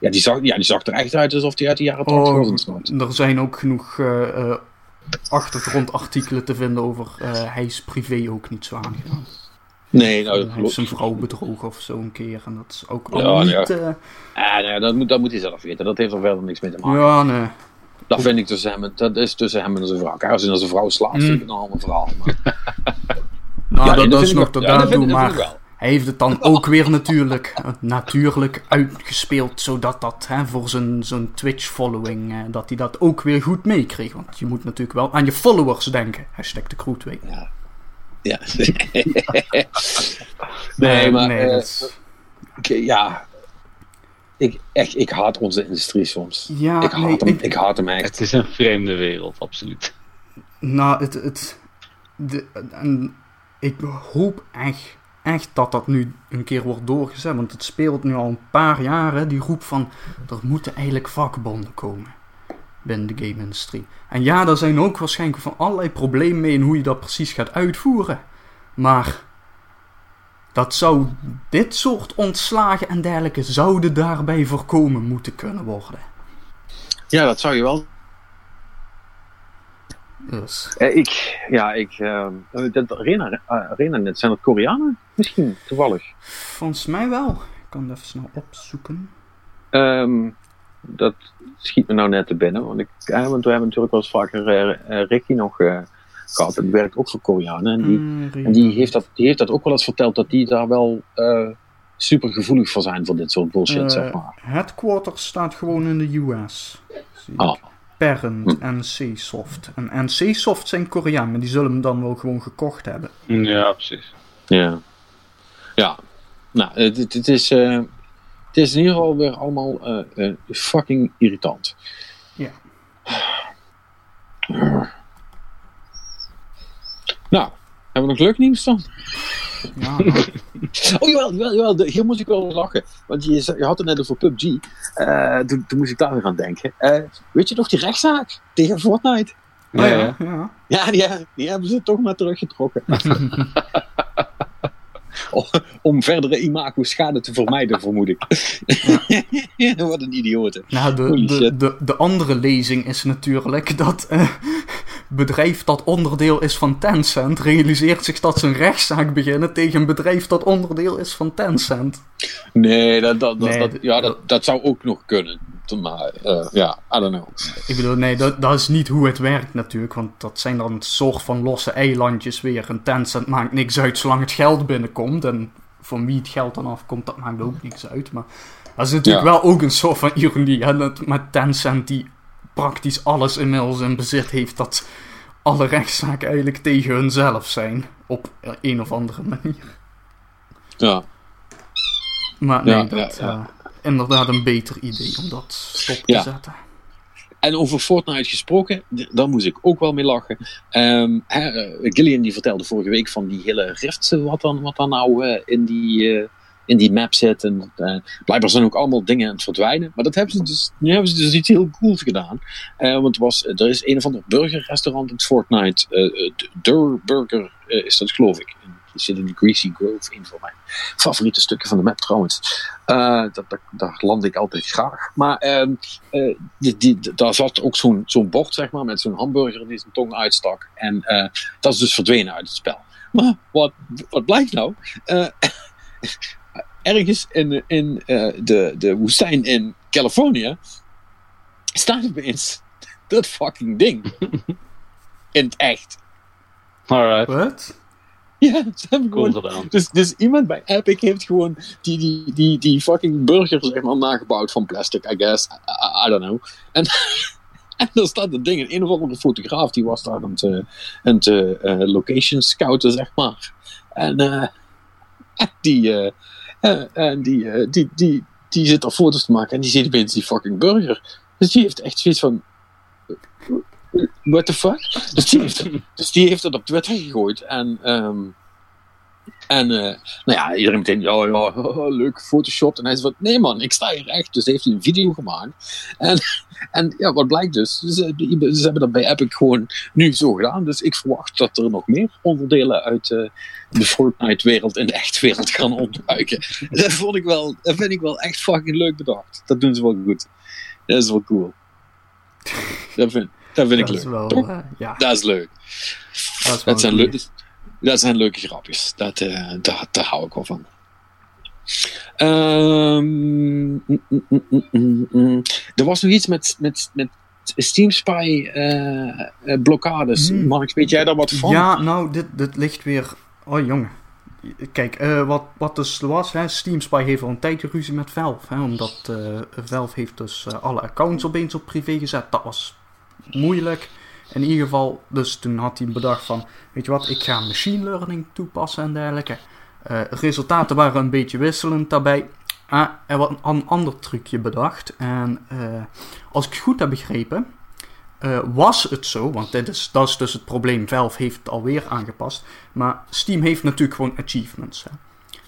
Ja die, zag, ja, die zag er echt uit alsof hij uit de jaren 80 oh, was Er zijn ook genoeg uh, achtergrondartikelen te vinden over uh, hij is privé ook niet zo aangedaan. Nee, nou, dat klopt. zijn vrouw bedrogen of zo een keer. En dat is ook ja, niet... Ja. Uh... Ah, nee, dat, moet, dat moet hij zelf weten. Dat heeft er verder niks mee te maken. Ja, nee. Dat vind ik tussen hem, dat is tussen hem en zijn vrouw. Als hij naar zijn vrouw slaapt, mm. vind ik het een ander verhaal. Maar... (laughs) nou, ja, dat, dat is nog tot ja, daartoe, maar... Hij heeft het dan ook weer natuurlijk, natuurlijk uitgespeeld, zodat dat hè, voor zijn, zijn Twitch-following, eh, dat hij dat ook weer goed meekreeg. Want je moet natuurlijk wel aan je followers denken. Hashtag de Kroetweek. Ja. Ja. (laughs) nee, maar... Nee, uh, ja, ik, echt, ik haat onze industrie soms. Ja, ik, haat nee, hem, ik, ik, haat hem echt. Het is een vreemde wereld, absoluut. Nou, het... het de, en ik hoop echt echt dat dat nu een keer wordt doorgezet. Want het speelt nu al een paar jaren, die roep van... er moeten eigenlijk vakbonden komen binnen de game-industrie. En ja, daar zijn ook waarschijnlijk van allerlei problemen mee in hoe je dat precies gaat uitvoeren. Maar dat zou dit soort ontslagen en dergelijke zouden daarbij voorkomen moeten kunnen worden. Ja, dat zou je wel. Dus. Eh, ik, ja, ik. Uh, dat Arena, Arena net, zijn dat Koreanen? Misschien, toevallig. Volgens mij wel. Ik kan het even snel opzoeken. Um, dat schiet me nou net te binnen. Want, ik, eh, want we hebben natuurlijk wel eens vaker uh, Ricky nog uh, gehad. En die werkt ook voor Koreanen. En die, mm, en die, heeft, dat, die heeft dat ook wel eens verteld dat die daar wel super gevoelig voor zijn voor dit soort bullshit, zeg maar. Headquarters staat gewoon in de US. Ah. Parent, hm. NC-Soft. En NC-Soft zijn Koreanen, maar die zullen hem dan wel gewoon gekocht hebben. Ja, precies. Ja. Ja. Nou, het, het is... Het is in ieder geval weer allemaal uh, fucking irritant. Ja. Nou, hebben we nog leuk nieuws dan? Ja. (laughs) oh jawel, jawel, jawel, hier moest ik wel lachen. Want je, je had het net over PUBG. Uh, toen, toen, moest ik daar weer aan denken. Uh, weet je nog die rechtszaak tegen Fortnite? Ja, ja. ja. ja die, die, hebben ze toch maar teruggetrokken. (laughs) om verdere imago-schade te vermijden, vermoed ik. Ja. (laughs) Wat een idiote. Nou, de, de, de, de, andere lezing is natuurlijk dat uh, bedrijf dat onderdeel is van Tencent realiseert zich dat ze een rechtszaak beginnen tegen een bedrijf dat onderdeel is van Tencent. Nee, dat, dat, nee, dat, ja, dat, dat zou ook nog kunnen. Maar uh, ja, I don't know. Ik bedoel, nee, dat, dat is niet hoe het werkt natuurlijk. Want dat zijn dan een soort van losse eilandjes weer. Een Tencent maakt niks uit zolang het geld binnenkomt. En van wie het geld dan afkomt, dat maakt ook niks uit. Maar dat is natuurlijk wel ook een soort van ironie. Hè? Met Tencent die praktisch alles inmiddels in bezit heeft. Dat alle rechtszaken eigenlijk tegen hunzelf zijn. Op een of andere manier. Ja. Maar nee, dat... Uh, inderdaad een beter idee om dat stop te zetten. En over Fortnite gesproken, daar moest ik ook wel mee lachen. Um, Gillian die vertelde vorige week van die hele rift, wat dan, wat dan nou uh, in, die, uh, in die map zit. En, uh, blijkbaar zijn ook allemaal dingen aan het verdwijnen. Maar dat hebben ze dus, nu hebben ze dus iets heel cools gedaan. want er, was, er is een of ander burgerrestaurant in Fortnite. Der Burger is dat geloof ik. Die zit in de Greasy Grove, een van mijn favoriete stukken van de map trouwens. Uh, dat, daar land ik altijd graag. Maar uh, uh, die, daar zat ook zo'n zo'n bord, zeg maar, met zo'n hamburger die zijn tong uitstak. En eh, dat is dus verdwenen uit het spel. Maar wat, wat blijkt nou? (laughs) ergens in, in de, de woestijn in Californië staat opeens (laughs) dat fucking ding. (laughs) in het echt. Alright. What? (laughs) Ja, ze hebben gewoon... Dus, dus iemand bij Epic heeft gewoon die, die, die, die fucking burger zeg maar, nagebouwd van plastic, I guess. I, I don't know. En, en dan staat het ding, een of andere fotograaf die was daar aan het, aan het uh, location scouten, zeg maar. En uh, die, uh, en die, die, die, die zit er foto's te maken en die ziet opeens die fucking burger. Dus die heeft echt zoiets van what the fuck? Dus die heeft, dus dat op Twitter gegooid. En, um, en uh, nou ja, iedereen meteen, ja, ja, (laughs) leuk, Photoshop. En hij zei van, nee man, ik sta hier echt. Dus heeft hij een video gemaakt. En, (laughs) en ja, wat blijkt dus? Ze, ze, hebben dat bij Epic gewoon nu zo gedaan. Dus ik verwacht dat er nog meer onderdelen uit uh, de Fortnite-wereld in de echte wereld gaan ontduiken. (laughs) Dat, vond ik wel, dat vind ik wel echt fucking leuk bedacht. Dat doen ze wel goed. Dat is wel cool. Dat vind, dat vind ik leuk. Wel, uh, ja. Dat is leuk. Dat, dat zijn, leuke, dat zijn leuke grapjes. Dat, uh, daar, daar hou ik wel van. Um, mm, mm, mm, er was nog iets met, met, met Steam Spy uh, blokkades. Mm. Mark, weet jij daar wat van? Ja, nou, dit, dit ligt weer. Oh jongen. Kijk, uh, wat, wat dus was, hè, Steam Spy heeft al een tijdje ruzie met Valve. Hè, omdat uh, Valve heeft dus alle accounts opeens op privé gezet. Dat was moeilijk. In ieder geval, dus toen had hij bedacht van, weet je wat, ik ga machine learning toepassen en dergelijke. Uh, resultaten waren een beetje wisselend daarbij. Ah, er was een ander trucje bedacht. En uh, als ik het goed heb begrepen, uh, was het zo, want dit is, dat is dus het probleem. Valve heeft het alweer aangepast. Maar Steam heeft natuurlijk gewoon achievements. Hè.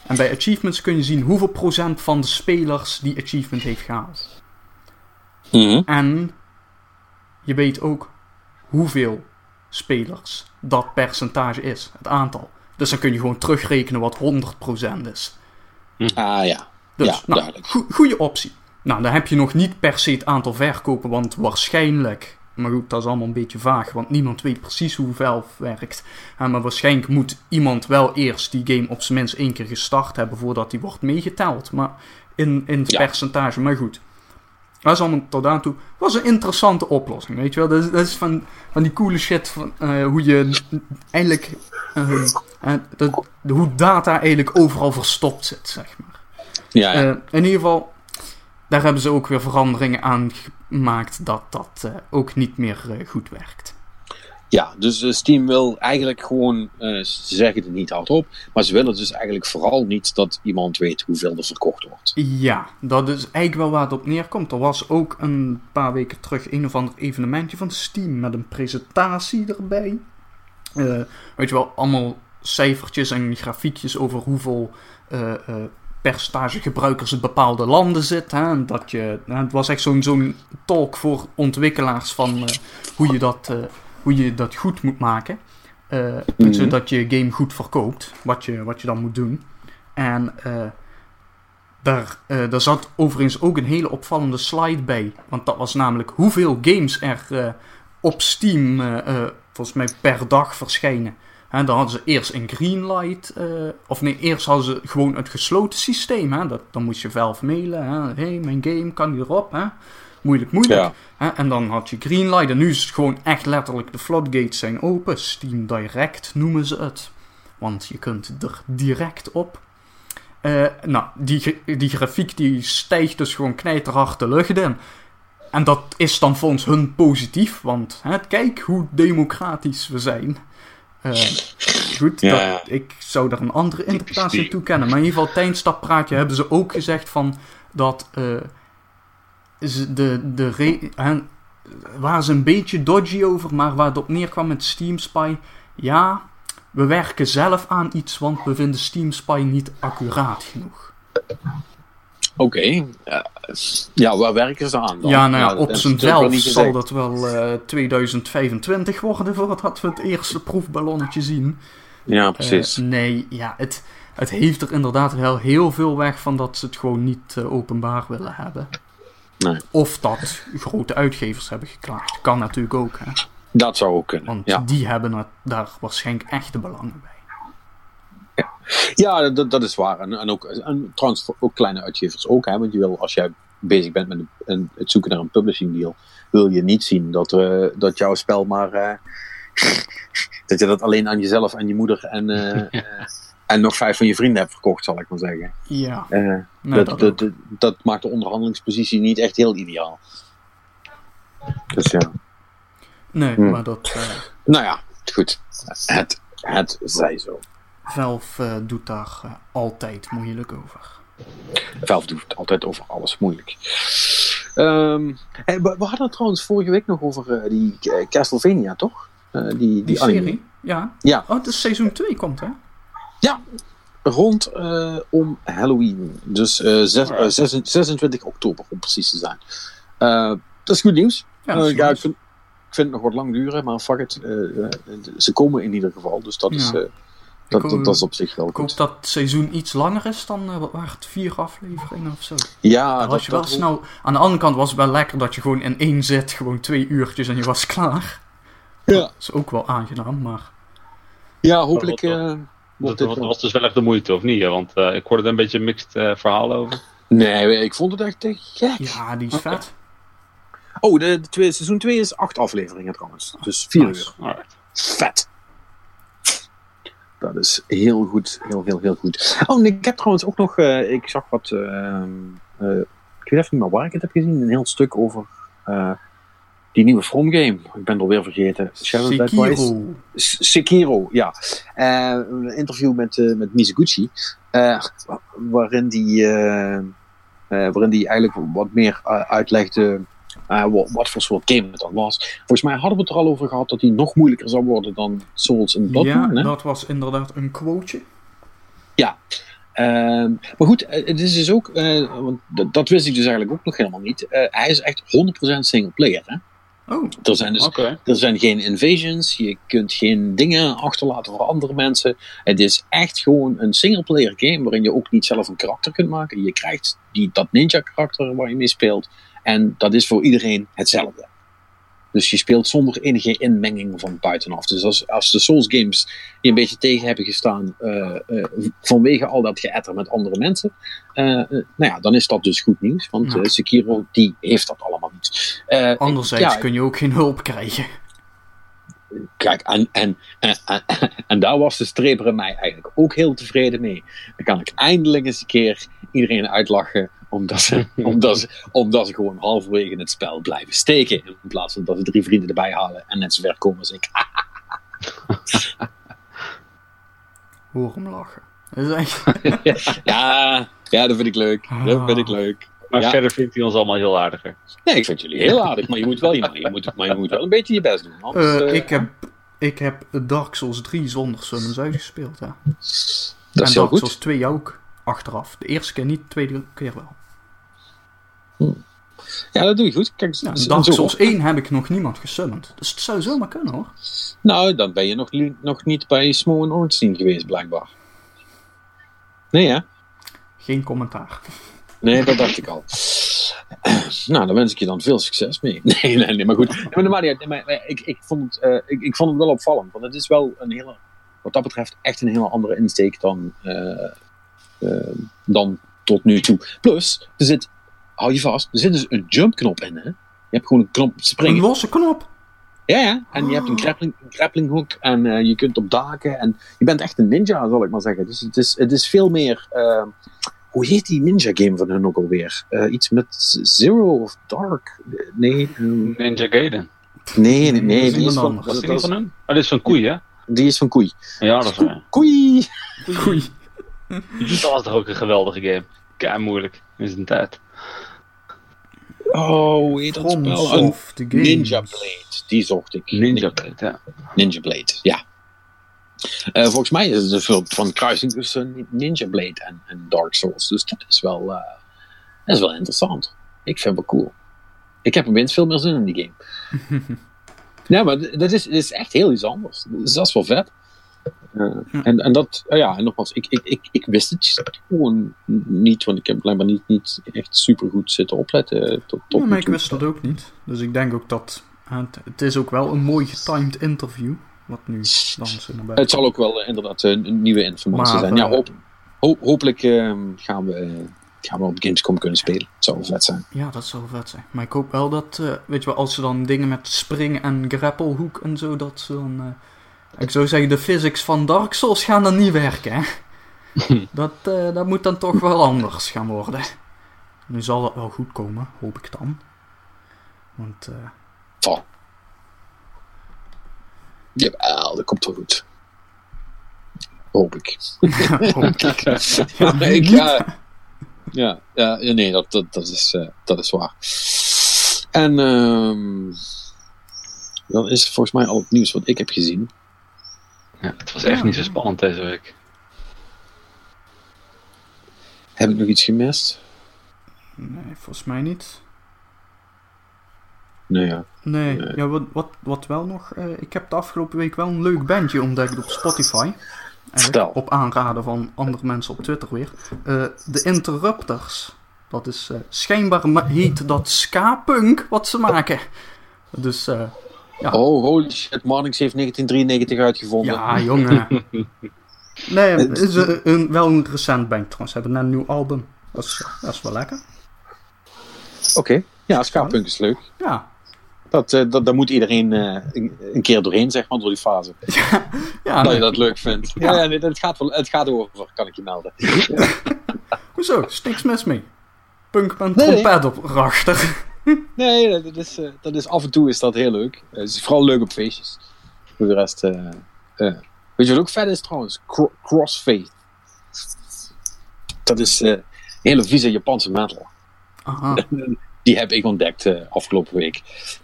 En bij achievements kun je zien hoeveel procent van de spelers die achievement heeft gehaald. Mhm. En je weet ook hoeveel spelers dat percentage is, het aantal. Dus dan kun je gewoon terugrekenen wat 100% is. Ah ja. Dus, Ja, nou, duidelijk. goede optie. Nou, dan heb je nog niet per se het aantal verkopen, want waarschijnlijk, maar goed, dat is allemaal een beetje vaag, want niemand weet precies hoe Valve werkt. Eh, maar waarschijnlijk moet iemand wel eerst die game op zijn minst één keer gestart hebben voordat die wordt meegeteld. Maar in, in het Ja. percentage, maar goed. Dat is allemaal tot aan toe. was een interessante oplossing, weet je wel. Dat is, dat is van, van die coole shit van eh, hoe je eigenlijk. eh, eh, dat, hoe data eigenlijk overal verstopt zit, zeg maar. Ja, ja. In ieder geval, daar hebben ze ook weer veranderingen aan gemaakt dat dat ook niet meer goed werkt. Ja, dus eh, Steam wil eigenlijk gewoon, eh, ze zeggen het niet hardop, maar ze willen dus eigenlijk vooral niet dat iemand weet hoeveel er verkocht wordt. Ja, dat is eigenlijk wel waar het op neerkomt. Er was ook een paar weken terug een of ander evenementje van Steam met een presentatie erbij. Eh, weet je wel, allemaal cijfertjes en grafiekjes over hoeveel percentage gebruikers in bepaalde landen zit. Hè? En dat je, het was echt zo'n zo'n talk voor ontwikkelaars van hoe, je dat, hoe je dat goed moet maken. Eh, Mhm. Zodat je game goed verkoopt, wat je, wat je dan moet doen. En eh, daar, eh, daar zat overigens ook een hele opvallende slide bij. Want dat was namelijk hoeveel games er op Steam volgens mij per dag verschijnen. Hè, dan hadden ze eerst een greenlight. eh of nee, eerst hadden ze gewoon het gesloten systeem. Hè, dat, dan moest je Valve mailen. Hé, hey, mijn game kan hierop. Hè. Moeilijk, moeilijk. Ja. En dan had je greenlight. En nu is het gewoon echt letterlijk de floodgates zijn open. Steam Direct noemen ze het. Want je kunt er direct op. Eh, nou, die, die grafiek die stijgt dus gewoon knijterhard de lucht in. En dat is dan volgens hun positief, want hè, kijk hoe democratisch we zijn. Eh, goed, Ja, dat, ja. ik zou daar een andere interpretatie toe kennen. Maar in ieder geval tijdens dat praatje hebben ze ook gezegd van dat eh, de, de re- waren ze een beetje dodgy over, maar waar het op neerkwam met Steam Spy, ja, we werken zelf aan iets, want we vinden Steam Spy niet accuraat genoeg. Oké, ja, ja, waar werken ze aan dan? ja, nou ja, op zijn zelf zal dat wel eh, 2025 worden voordat we het eerste proefballonnetje zien. Ja, Eh, precies. nee, ja, het, het heeft er inderdaad wel heel veel weg van dat ze het gewoon niet eh, openbaar willen hebben. Nee. Of dat grote uitgevers hebben geklaagd. Kan natuurlijk ook, hè. dat zou ook kunnen. Want Ja, die hebben daar waarschijnlijk echte belangen bij. ja dat, dat is waar. En, en, ook, en trouwens voor ook kleine uitgevers ook. Hè, want je wil, als jij bezig bent met een, een- het zoeken naar een publishing deal, wil je niet zien dat, eh, dat jouw spel maar... eh, (laughs) dat je dat alleen aan jezelf en je moeder en, eh, (laughs) en nog vijf van je vrienden hebt verkocht, zal ik maar zeggen. Ja, Eh, nee, dat, dat dat, maakt de onderhandelingspositie niet echt heel ideaal. Dus ja. Nee, Hmm. maar dat... eh, Nou ja, goed. Het, het zij zo. Valve eh, doet daar altijd moeilijk over. Valve doet altijd over alles moeilijk. Ehm, we, we hadden het trouwens vorige week nog over die Castlevania, toch? Die, die, Die anime. serie? Ja. Ja. Oh, het is seizoen 2 komt, hè? Ja, rond eh, om Halloween. Dus eh, zes- eh, zes- 26 oktober om precies te zijn. Eh, dat is goed nieuws. Ja, Eh, dat is ja, ik, vind, ik vind het nog wat lang duren, maar fuck it. eh, eh, ze komen in ieder geval, dus dat, is, Ja. eh, dat, hoop- dat, dat is op zich wel Ik hoop goed. dat het seizoen iets langer is dan, eh, wat waren het, vier afleveringen of zo. Ja, Dan was je wel dat- snel... Aan de andere kant was het wel lekker dat je gewoon in één zet, gewoon twee uurtjes en je was (laughs) klaar. Ja, Dat is ook wel aangenaam, maar... ja hopelijk eh, Dat, was dus wel echt de moeite, of niet? hè? Want eh, ik hoorde er een beetje een mixed eh, verhaal over. Nee, ik vond het echt te gek. Ja, die is vet. Oh, de, de tweede, seizoen 2 is acht afleveringen trouwens. Dus vier Nice. uur. Alright. Vet. Dat is heel goed. Heel, heel, heel goed. Oh, en ik heb trouwens ook nog... eh, ik zag wat... ehm, eh, ik weet even niet meer waar ik het heb gezien. Een heel stuk over eh, die nieuwe From game. Ik ben het alweer vergeten. Shadow. Sekiro. Sekiro, ja. Eh, een interview met, eh met Mizuguchi. eh, wa- waarin die, waarin die eigenlijk wat meer uitlegde wat, wat voor soort game het dan was. Volgens mij hadden we het er al over gehad dat die nog moeilijker zou worden dan Souls en Ja, Bloodborne. hè? dat was inderdaad een quoteje. Ehm, maar goed, het is dus ook, want dat, wist ik dus eigenlijk ook nog helemaal niet. Hij is echt 100% single player. Hè? Oh, Er zijn dus er zijn geen invasions, je kunt geen dingen achterlaten voor andere mensen. Het is echt gewoon een singleplayer game waarin je ook niet zelf een karakter kunt maken. Je krijgt die, dat ninja karakter waar je mee speelt. En dat is voor iedereen hetzelfde. Dus je speelt zonder enige inmenging van buitenaf. Dus als, als de Souls games je een beetje tegen hebben gestaan eh, eh, vanwege al dat geëtter met andere mensen. eh, nou ja, dan is dat dus goed nieuws. Want Ja. Sekiro die heeft dat allemaal niet. Anderzijds ja, kun je ook geen hulp krijgen. Kijk, en, en, en, en, daar was de streper in mij eigenlijk ook heel tevreden mee. Dan kan ik eindelijk eens een keer iedereen uitlachen, omdat ze, (laughs) omdat ze, omdat ze gewoon halverwege het spel blijven steken. In plaats van dat ze drie vrienden erbij halen en net zo ver komen als ik. (laughs) Hoor hem lachen. Dat is echt... (laughs) Ja, ja, dat vind ik leuk. Dat vind ik leuk. Maar Ja. verder vindt hij ons allemaal heel aardiger. Nee, ik vind jullie heel aardig, maar je moet wel, je, je moet, maar je moet wel een beetje je best doen. Anders, Eh, eh, ik, heb, ik heb Dark Souls 3 zonder summons uitgespeeld. Ja. dat is en heel Dark goed. Souls 2 ook. Achteraf. De eerste keer niet, de tweede keer wel. Ja, dat doe je goed. Kijk, Ja, Dark zo- Souls 1 heb ik nog niemand gesummond. Dus het zou zomaar kunnen hoor. Nou, dan ben je nog, nog niet bij Smo en Ornstein geweest, blijkbaar. Nee, hè? Geen commentaar. Nee, dat dacht ik al. (clears throat) Nou, dan wens ik je dan veel succes mee. (laughs) Nee, nee, nee, maar goed. Nee, maar. Nee, maar, maar ik, ik, vond het, eh, ik, ik vond het wel opvallend. Want het is wel een hele, wat dat betreft, echt een hele andere insteek dan, eh, eh, dan tot nu toe. Plus, er zit, hou je vast, er zit dus een jumpknop in, hè? Je hebt gewoon een knop Een springen. losse knop. Ja, ja. En je hebt een grappling, een grappling hook en eh, je kunt op daken. En je bent echt een ninja, zal ik maar zeggen. Dus het is, het is veel meer. eh, hoe heet die ninja game van hun ook alweer? Eh, iets met Zero of Dark? Nee, ehm, Ninja Gaiden. nee, nee, nee. Dat is Die is van. Was dat, die dat van is, hun? Oh, dit is van koei, hè? die is van Koei. Ja, dat is waar. Koei! Oei. Dat was toch ook een geweldige game. Kei moeilijk in zijn tijd. Oh, heet dat From spel? Een Soft the Games. Ninja Blade. Die zocht ik. Ninja Blade, ja. Ninja Blade, ja. Eh, volgens mij is het een soort van kruising tussen Ninja Blade en, en Dark Souls. Dus dat is wel, eh, dat is wel interessant. Ik vind het wel cool. Ik heb opeens veel meer zin in die game. (laughs) ja, maar dat is, dat is echt heel iets anders. Dus dat is wel vet. Eh, en, en dat, eh, ja, en nogmaals, ik, ik, ik, ik wist het gewoon niet, want ik heb blijkbaar niet, niet echt super goed zitten opletten. eh, Tot, tot Ja, maar ik wist dat ook niet. Dus ik denk ook dat... Het, het is ook wel een mooi getimed interview. Wat nu dan zo naar buiten Het zal ook wel eh, inderdaad een, een nieuwe informatie Maar, zijn. Ja, eh, hoop, ho- hopelijk ehm, gaan, we, eh, gaan we op Gamescom kunnen spelen. Het zou wel vet zijn. Ja, dat zou vet zijn. Maar ik hoop wel dat, eh, weet je wel, als ze dan dingen met springen en grapplehoek en zo, dat ze dan... eh, ik zou zeggen, de physics van Dark Souls gaan dan niet werken, hè. (laughs) dat, eh, dat moet dan toch wel anders gaan worden. Nu zal dat wel goed komen, hoop ik dan. Want, eh, Oh. Jawel, dat komt wel goed. Hoop ik. (laughs) hoop ik. (laughs) Ja, ik, ja, ja, nee, dat, dat, dat, is, eh, dat is waar. En ehm dat is volgens mij al het nieuws wat ik heb gezien. Ja. Het was echt Ja. niet zo spannend deze week. Heb ik nog iets gemist? Nee, volgens mij niet. Nee, ja. Nee, Nee. Ja, wat, wat, wat wel nog. eh, ik heb de afgelopen week wel een leuk bandje ontdekt op Spotify. Vertel. Op aanraden van andere mensen op Twitter weer. Eh, de Interrupters. Dat is eh, schijnbaar heet dat ska-punk wat ze maken. Dus eh, Ja. Oh, holy shit, Marnix heeft 1993 uitgevonden. ja, jongen. (laughs) Nee, het is een, een- wel een recent band trouwens. Ze hebben net een nieuw album. Dat is, dat is wel lekker. Oké, ja, ska-punk is leuk. Ja, Dat, eh, dat, daar moet iedereen eh, een, een keer doorheen, zeg maar, door die fase. (laughs) ja dat nee. je dat leuk vindt. Ja, ja nee, het, gaat wel, het gaat over, kan ik je melden. (laughs) hoezo? Is niks mis mee. Punk met een Nee, nee. trompet op rachter. (laughs) Nee, dat is, eh, dat is af en toe is dat heel leuk. Eh, Het is vooral leuk op feestjes. Voor de rest, eh, weet je wat ook vet is trouwens? Cro- Crossfade. Dat is eh hele vieze Japanse metal. Aha. (laughs) die heb ik ontdekt uh, afgelopen week.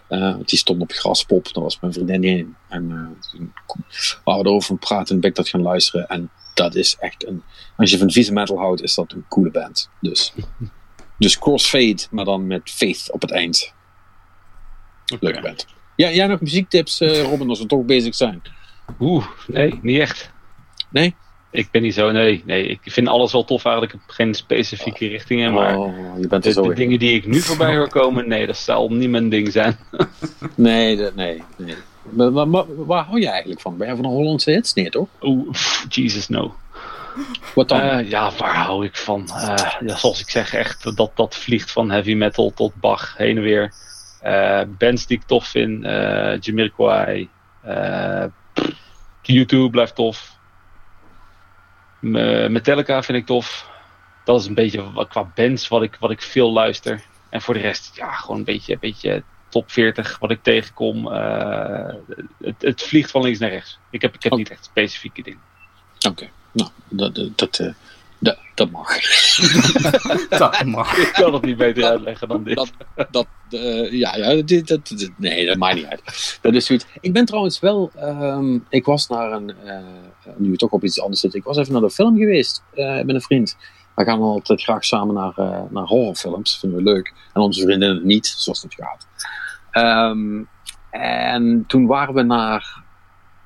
Uh, die stond op Graspop, daar was mijn vriendin heen. En uh, toen waren we erover praten en ben ik dat gaan luisteren. En dat is echt een. Als je van vieze metal houdt, is dat een coole band. Dus, (laughs) dus Crossfade, maar dan met Faith op het eind. Okay. band. Ja, jij nog muziektips, Robin, als we toch bezig zijn? Oeh, nee, niet echt. Nee? Ik ben niet zo, nee, nee. Ik vind alles wel tof eigenlijk. Ik heb geen specifieke oh. richtingen. Maar oh, je bent de, zo de dingen die ik nu voorbij hoor komen, nee, dat zal niet mijn ding zijn. (laughs) nee, dat, nee, nee. Maar, maar, maar, waar hou je eigenlijk van? Ben je van de Hollandse hits? Nee, toch? Oeh, Jesus, no. Wat dan? Uh, ja, waar hou ik van? Uh, ja, zoals ik zeg, echt dat, dat vliegt van heavy metal tot Bach heen en weer. Uh, bands die ik tof vind, Jamiroquai, YouTube blijft tof. Metallica vind ik tof. Dat is een beetje qua bands wat ik, wat ik veel luister. En voor de rest, ja, gewoon een beetje, een beetje top 40 wat ik tegenkom. Het, het, vliegt van links naar rechts. Ik heb, ik heb oh. niet echt specifieke dingen. Oké, nou, dat, dat, uh, dat, dat mag. (laughs) dat mag. Ik kan het niet beter uitleggen dan dit. Dat, dat, uh, ja, ja dit, dat, nee, dat maakt niet uit. Dat is zoiets. Ik ben trouwens wel, um, ik was naar een, uh, nu we toch op iets anders zitten, ik was even naar de film geweest uh, met een vriend. We gaan altijd graag samen naar, naar horrorfilms, vinden we leuk. En onze vriendinnen niet, zoals het gaat. Um, en toen waren we naar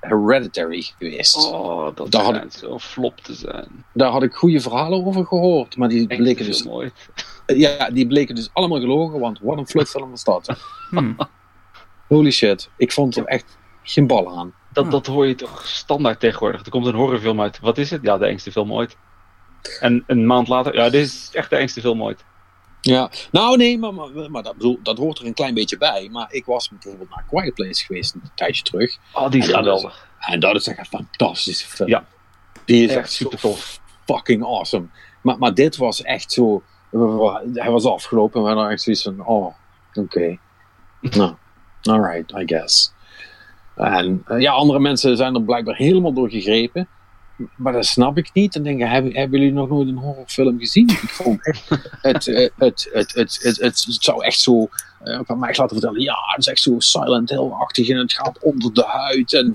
Hereditary geweest. Oh, dat daar had zo flop te zijn. Daar had ik goede verhalen over gehoord, maar die Echt bleken dus... Mooi. Ja, die bleken dus allemaal gelogen, want wat een flutfilm was dat. (laughs) Hmm. Holy shit, ik vond er echt geen bal aan. Dat, dat hoor je toch standaard tegenwoordig. Er komt een horrorfilm uit. Wat is het? Ja, de engste film ooit. En een maand later, ja, dit is echt de engste film ooit. Ja, nou nee, maar, maar, maar dat, bedoel, dat hoort er een klein beetje bij. Maar ik was bijvoorbeeld naar Quiet Place geweest een tijdje terug. Oh, die is geweldig. En dat is echt een fantastische film. Ja. Die is echt, super tof. Fucking awesome. Maar, maar dit was echt zo. Hij was afgelopen en we hadden echt zoiets van: oh, oké. Okay. (laughs) nou, alright, I guess. En ja, andere mensen zijn er blijkbaar helemaal door gegrepen maar dat snap ik niet. Dan denk ik, hebben, hebben jullie nog nooit een horrorfilm gezien? Ik vond echt, het, het, het, het, het, het, het, zou echt zo, uh, van mij laten vertellen, ja, het is echt zo Silent Hill-achtig en het gaat onder de huid en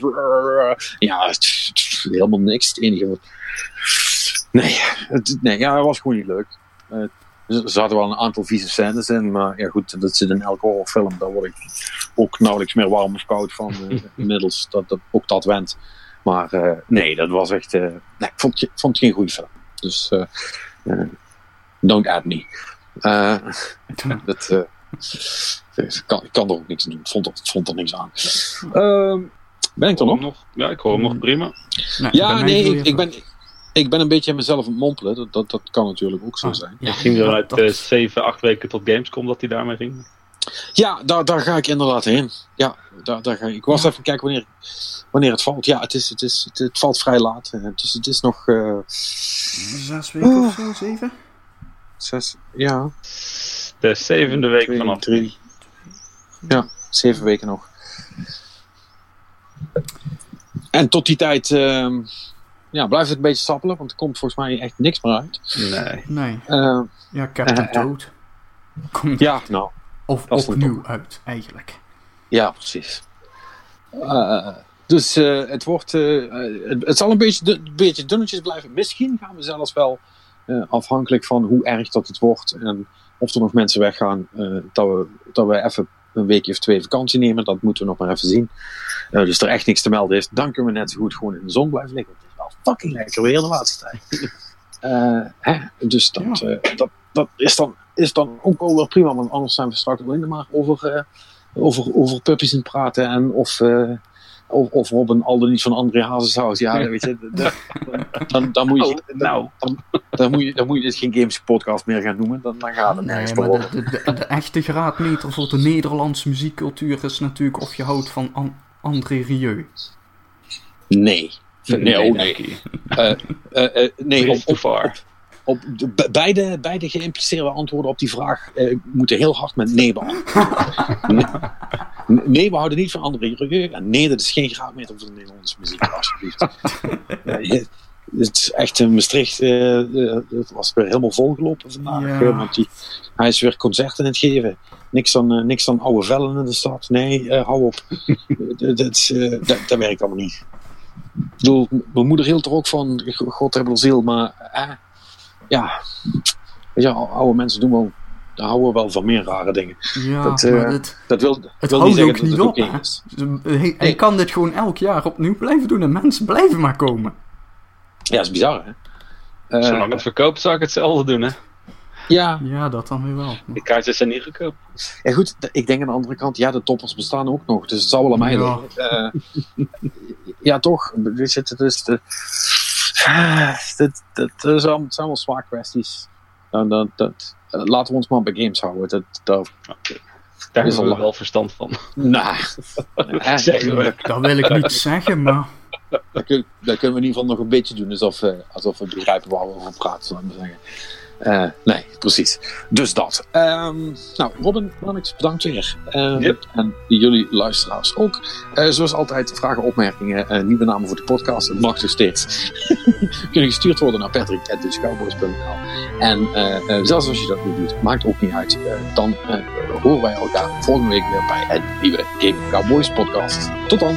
ja, het, helemaal niks. Het enige wat, nee, het, nee, ja, was gewoon niet leuk. Uh, er zaten wel een aantal vieze scènes in, maar ja goed, dat zit in elke horrorfilm. Daar word ik ook nauwelijks meer warm of koud van uh, (laughs) inmiddels, dat, dat, ook dat went. Maar uh, nee, dat was echt. Uh, nee, ik vond, vond het geen goede film. Dus uh, don't add me. (laughs) dat, ik, kan, ik kan er ook niks doen. Ik vond er, vond er niks aan. Ehm, ben ik er nog? nog? Ja, ik hoor hem nog prima. Nou, ja, nee, ik, ik, ben, ik ben een beetje mezelf aan het mompelen. Dat, dat, dat kan natuurlijk ook zo ah, zijn. Ja, ging er uit 7, 8 weken tot Gamescom dat hij daarmee ging? Ja, daar, daar ga ik inderdaad heen. Ja, daar, daar ga ik. ik was even kijken wanneer, wanneer het valt. Ja, het, is, het, is, het, het valt vrij laat. Dus het is nog. Uh... Zes weken uh, of zo, zeven? Zes, ja. De zevende week Twee, vanaf. Drie. Ja, zeven weken nog. En tot die tijd. Uh, ja, blijft het een beetje sappelen, want er komt volgens mij echt niks meer uit. Nee. nee. Uh, ja, Captain Toad. Komt ja, nou. Of opnieuw uit, eigenlijk. Ja, precies. Uh, dus uh, het wordt. Uh, het, het, zal een beetje, een beetje dunnetjes blijven. Misschien gaan we zelfs wel afhankelijk van hoe erg dat het wordt en of er nog mensen weggaan, dat, we, dat we even een weekje of twee vakantie nemen. Dat moeten we nog maar even zien. dus er echt niks te melden is, dan kunnen we net zo goed gewoon in de zon blijven liggen. Het is wel fucking lekker weer de laatste tijd. (laughs) hè? Dus dat, ja. dat, dat is dan is dan ook wel weer prima, want anders zijn we straks alleen maar over, uh, over, over puppies in praten en of, uh, of, of Robin al dan niet van André Hazes Ja, weet je, (laughs) dan, dan, moet je, oh, nou. dan, dan, moet je, dan moet je dit geen Games podcast meer gaan noemen, dan, dan gaat het nergens nee, maar de, de, de, echte graadmeter voor de Nederlandse muziekcultuur is natuurlijk of je houdt van An André Rieu. Nee. Nee, oh nee. Uh, uh, nee, op, op, op, op de, beide, beide geïmpliceerde antwoorden op die vraag eh, moeten heel hard met nee beantwoorden. (laughs) nee, we houden niet van andere regio. En nee, dat is geen graadmeter voor de Nederlandse muziek, alsjeblieft. (laughs) het is echt in Maastricht. het was weer helemaal volgelopen vandaag. Ja. want die, hij is weer concerten aan het geven. Niks dan, niks oude vellen in de stad. Nee, hou op. (laughs) dat, dat, dat, dat werkt allemaal niet. Ik bedoel, mijn moeder hield er ook van, God hebben ziel, maar eh, ja, weet je, oude mensen doen wel, houden wel van meer rare dingen. Ja, dat, uh, dit, dat wil, het wil houdt niet ook zeggen niet dat op. het hè. is. Hij, hij kan dit gewoon elk jaar opnieuw blijven doen en mensen blijven maar komen. Ja, dat is bizar hè. Uh, Zolang het verkoopt zou ik hetzelfde doen hè. Ja. ja, dat dan weer wel. De kaartjes zijn niet goedkoop. Ja goed, ik denk aan de andere kant, ja, de toppers bestaan ook nog. Dus het zal wel aan mij ja. liggen. Uh, (laughs) ja, toch. Dus het, dus de, dat, dat, dat zijn allemaal zwaar kwesties. Dat, dat, dat, laten we ons maar bij games houden. Dat, dat, Daar hebben we wel verstand van. Nou, (laughs) we. Dat wil ik niet zeggen, maar... Dat, kun, dat kunnen we in ieder geval nog een beetje doen. Alsof, uh, alsof we begrijpen waar we over praten, ik maar zeggen. Uh, nee, precies. Dus dat. Um, nou, Robin, Mannix, bedankt weer. Um, yep. En jullie luisteraars ook. Uh, zoals altijd, vragen, opmerkingen, uh, nieuwe namen voor de podcast. Het mag dus steeds. (laughs) kunnen gestuurd worden naar patrick.dutchcowboys.nl En zelfs als je dat niet doet, maakt ook niet uit. dan horen wij elkaar volgende week weer bij een nieuwe Game Cowboys podcast. Tot dan!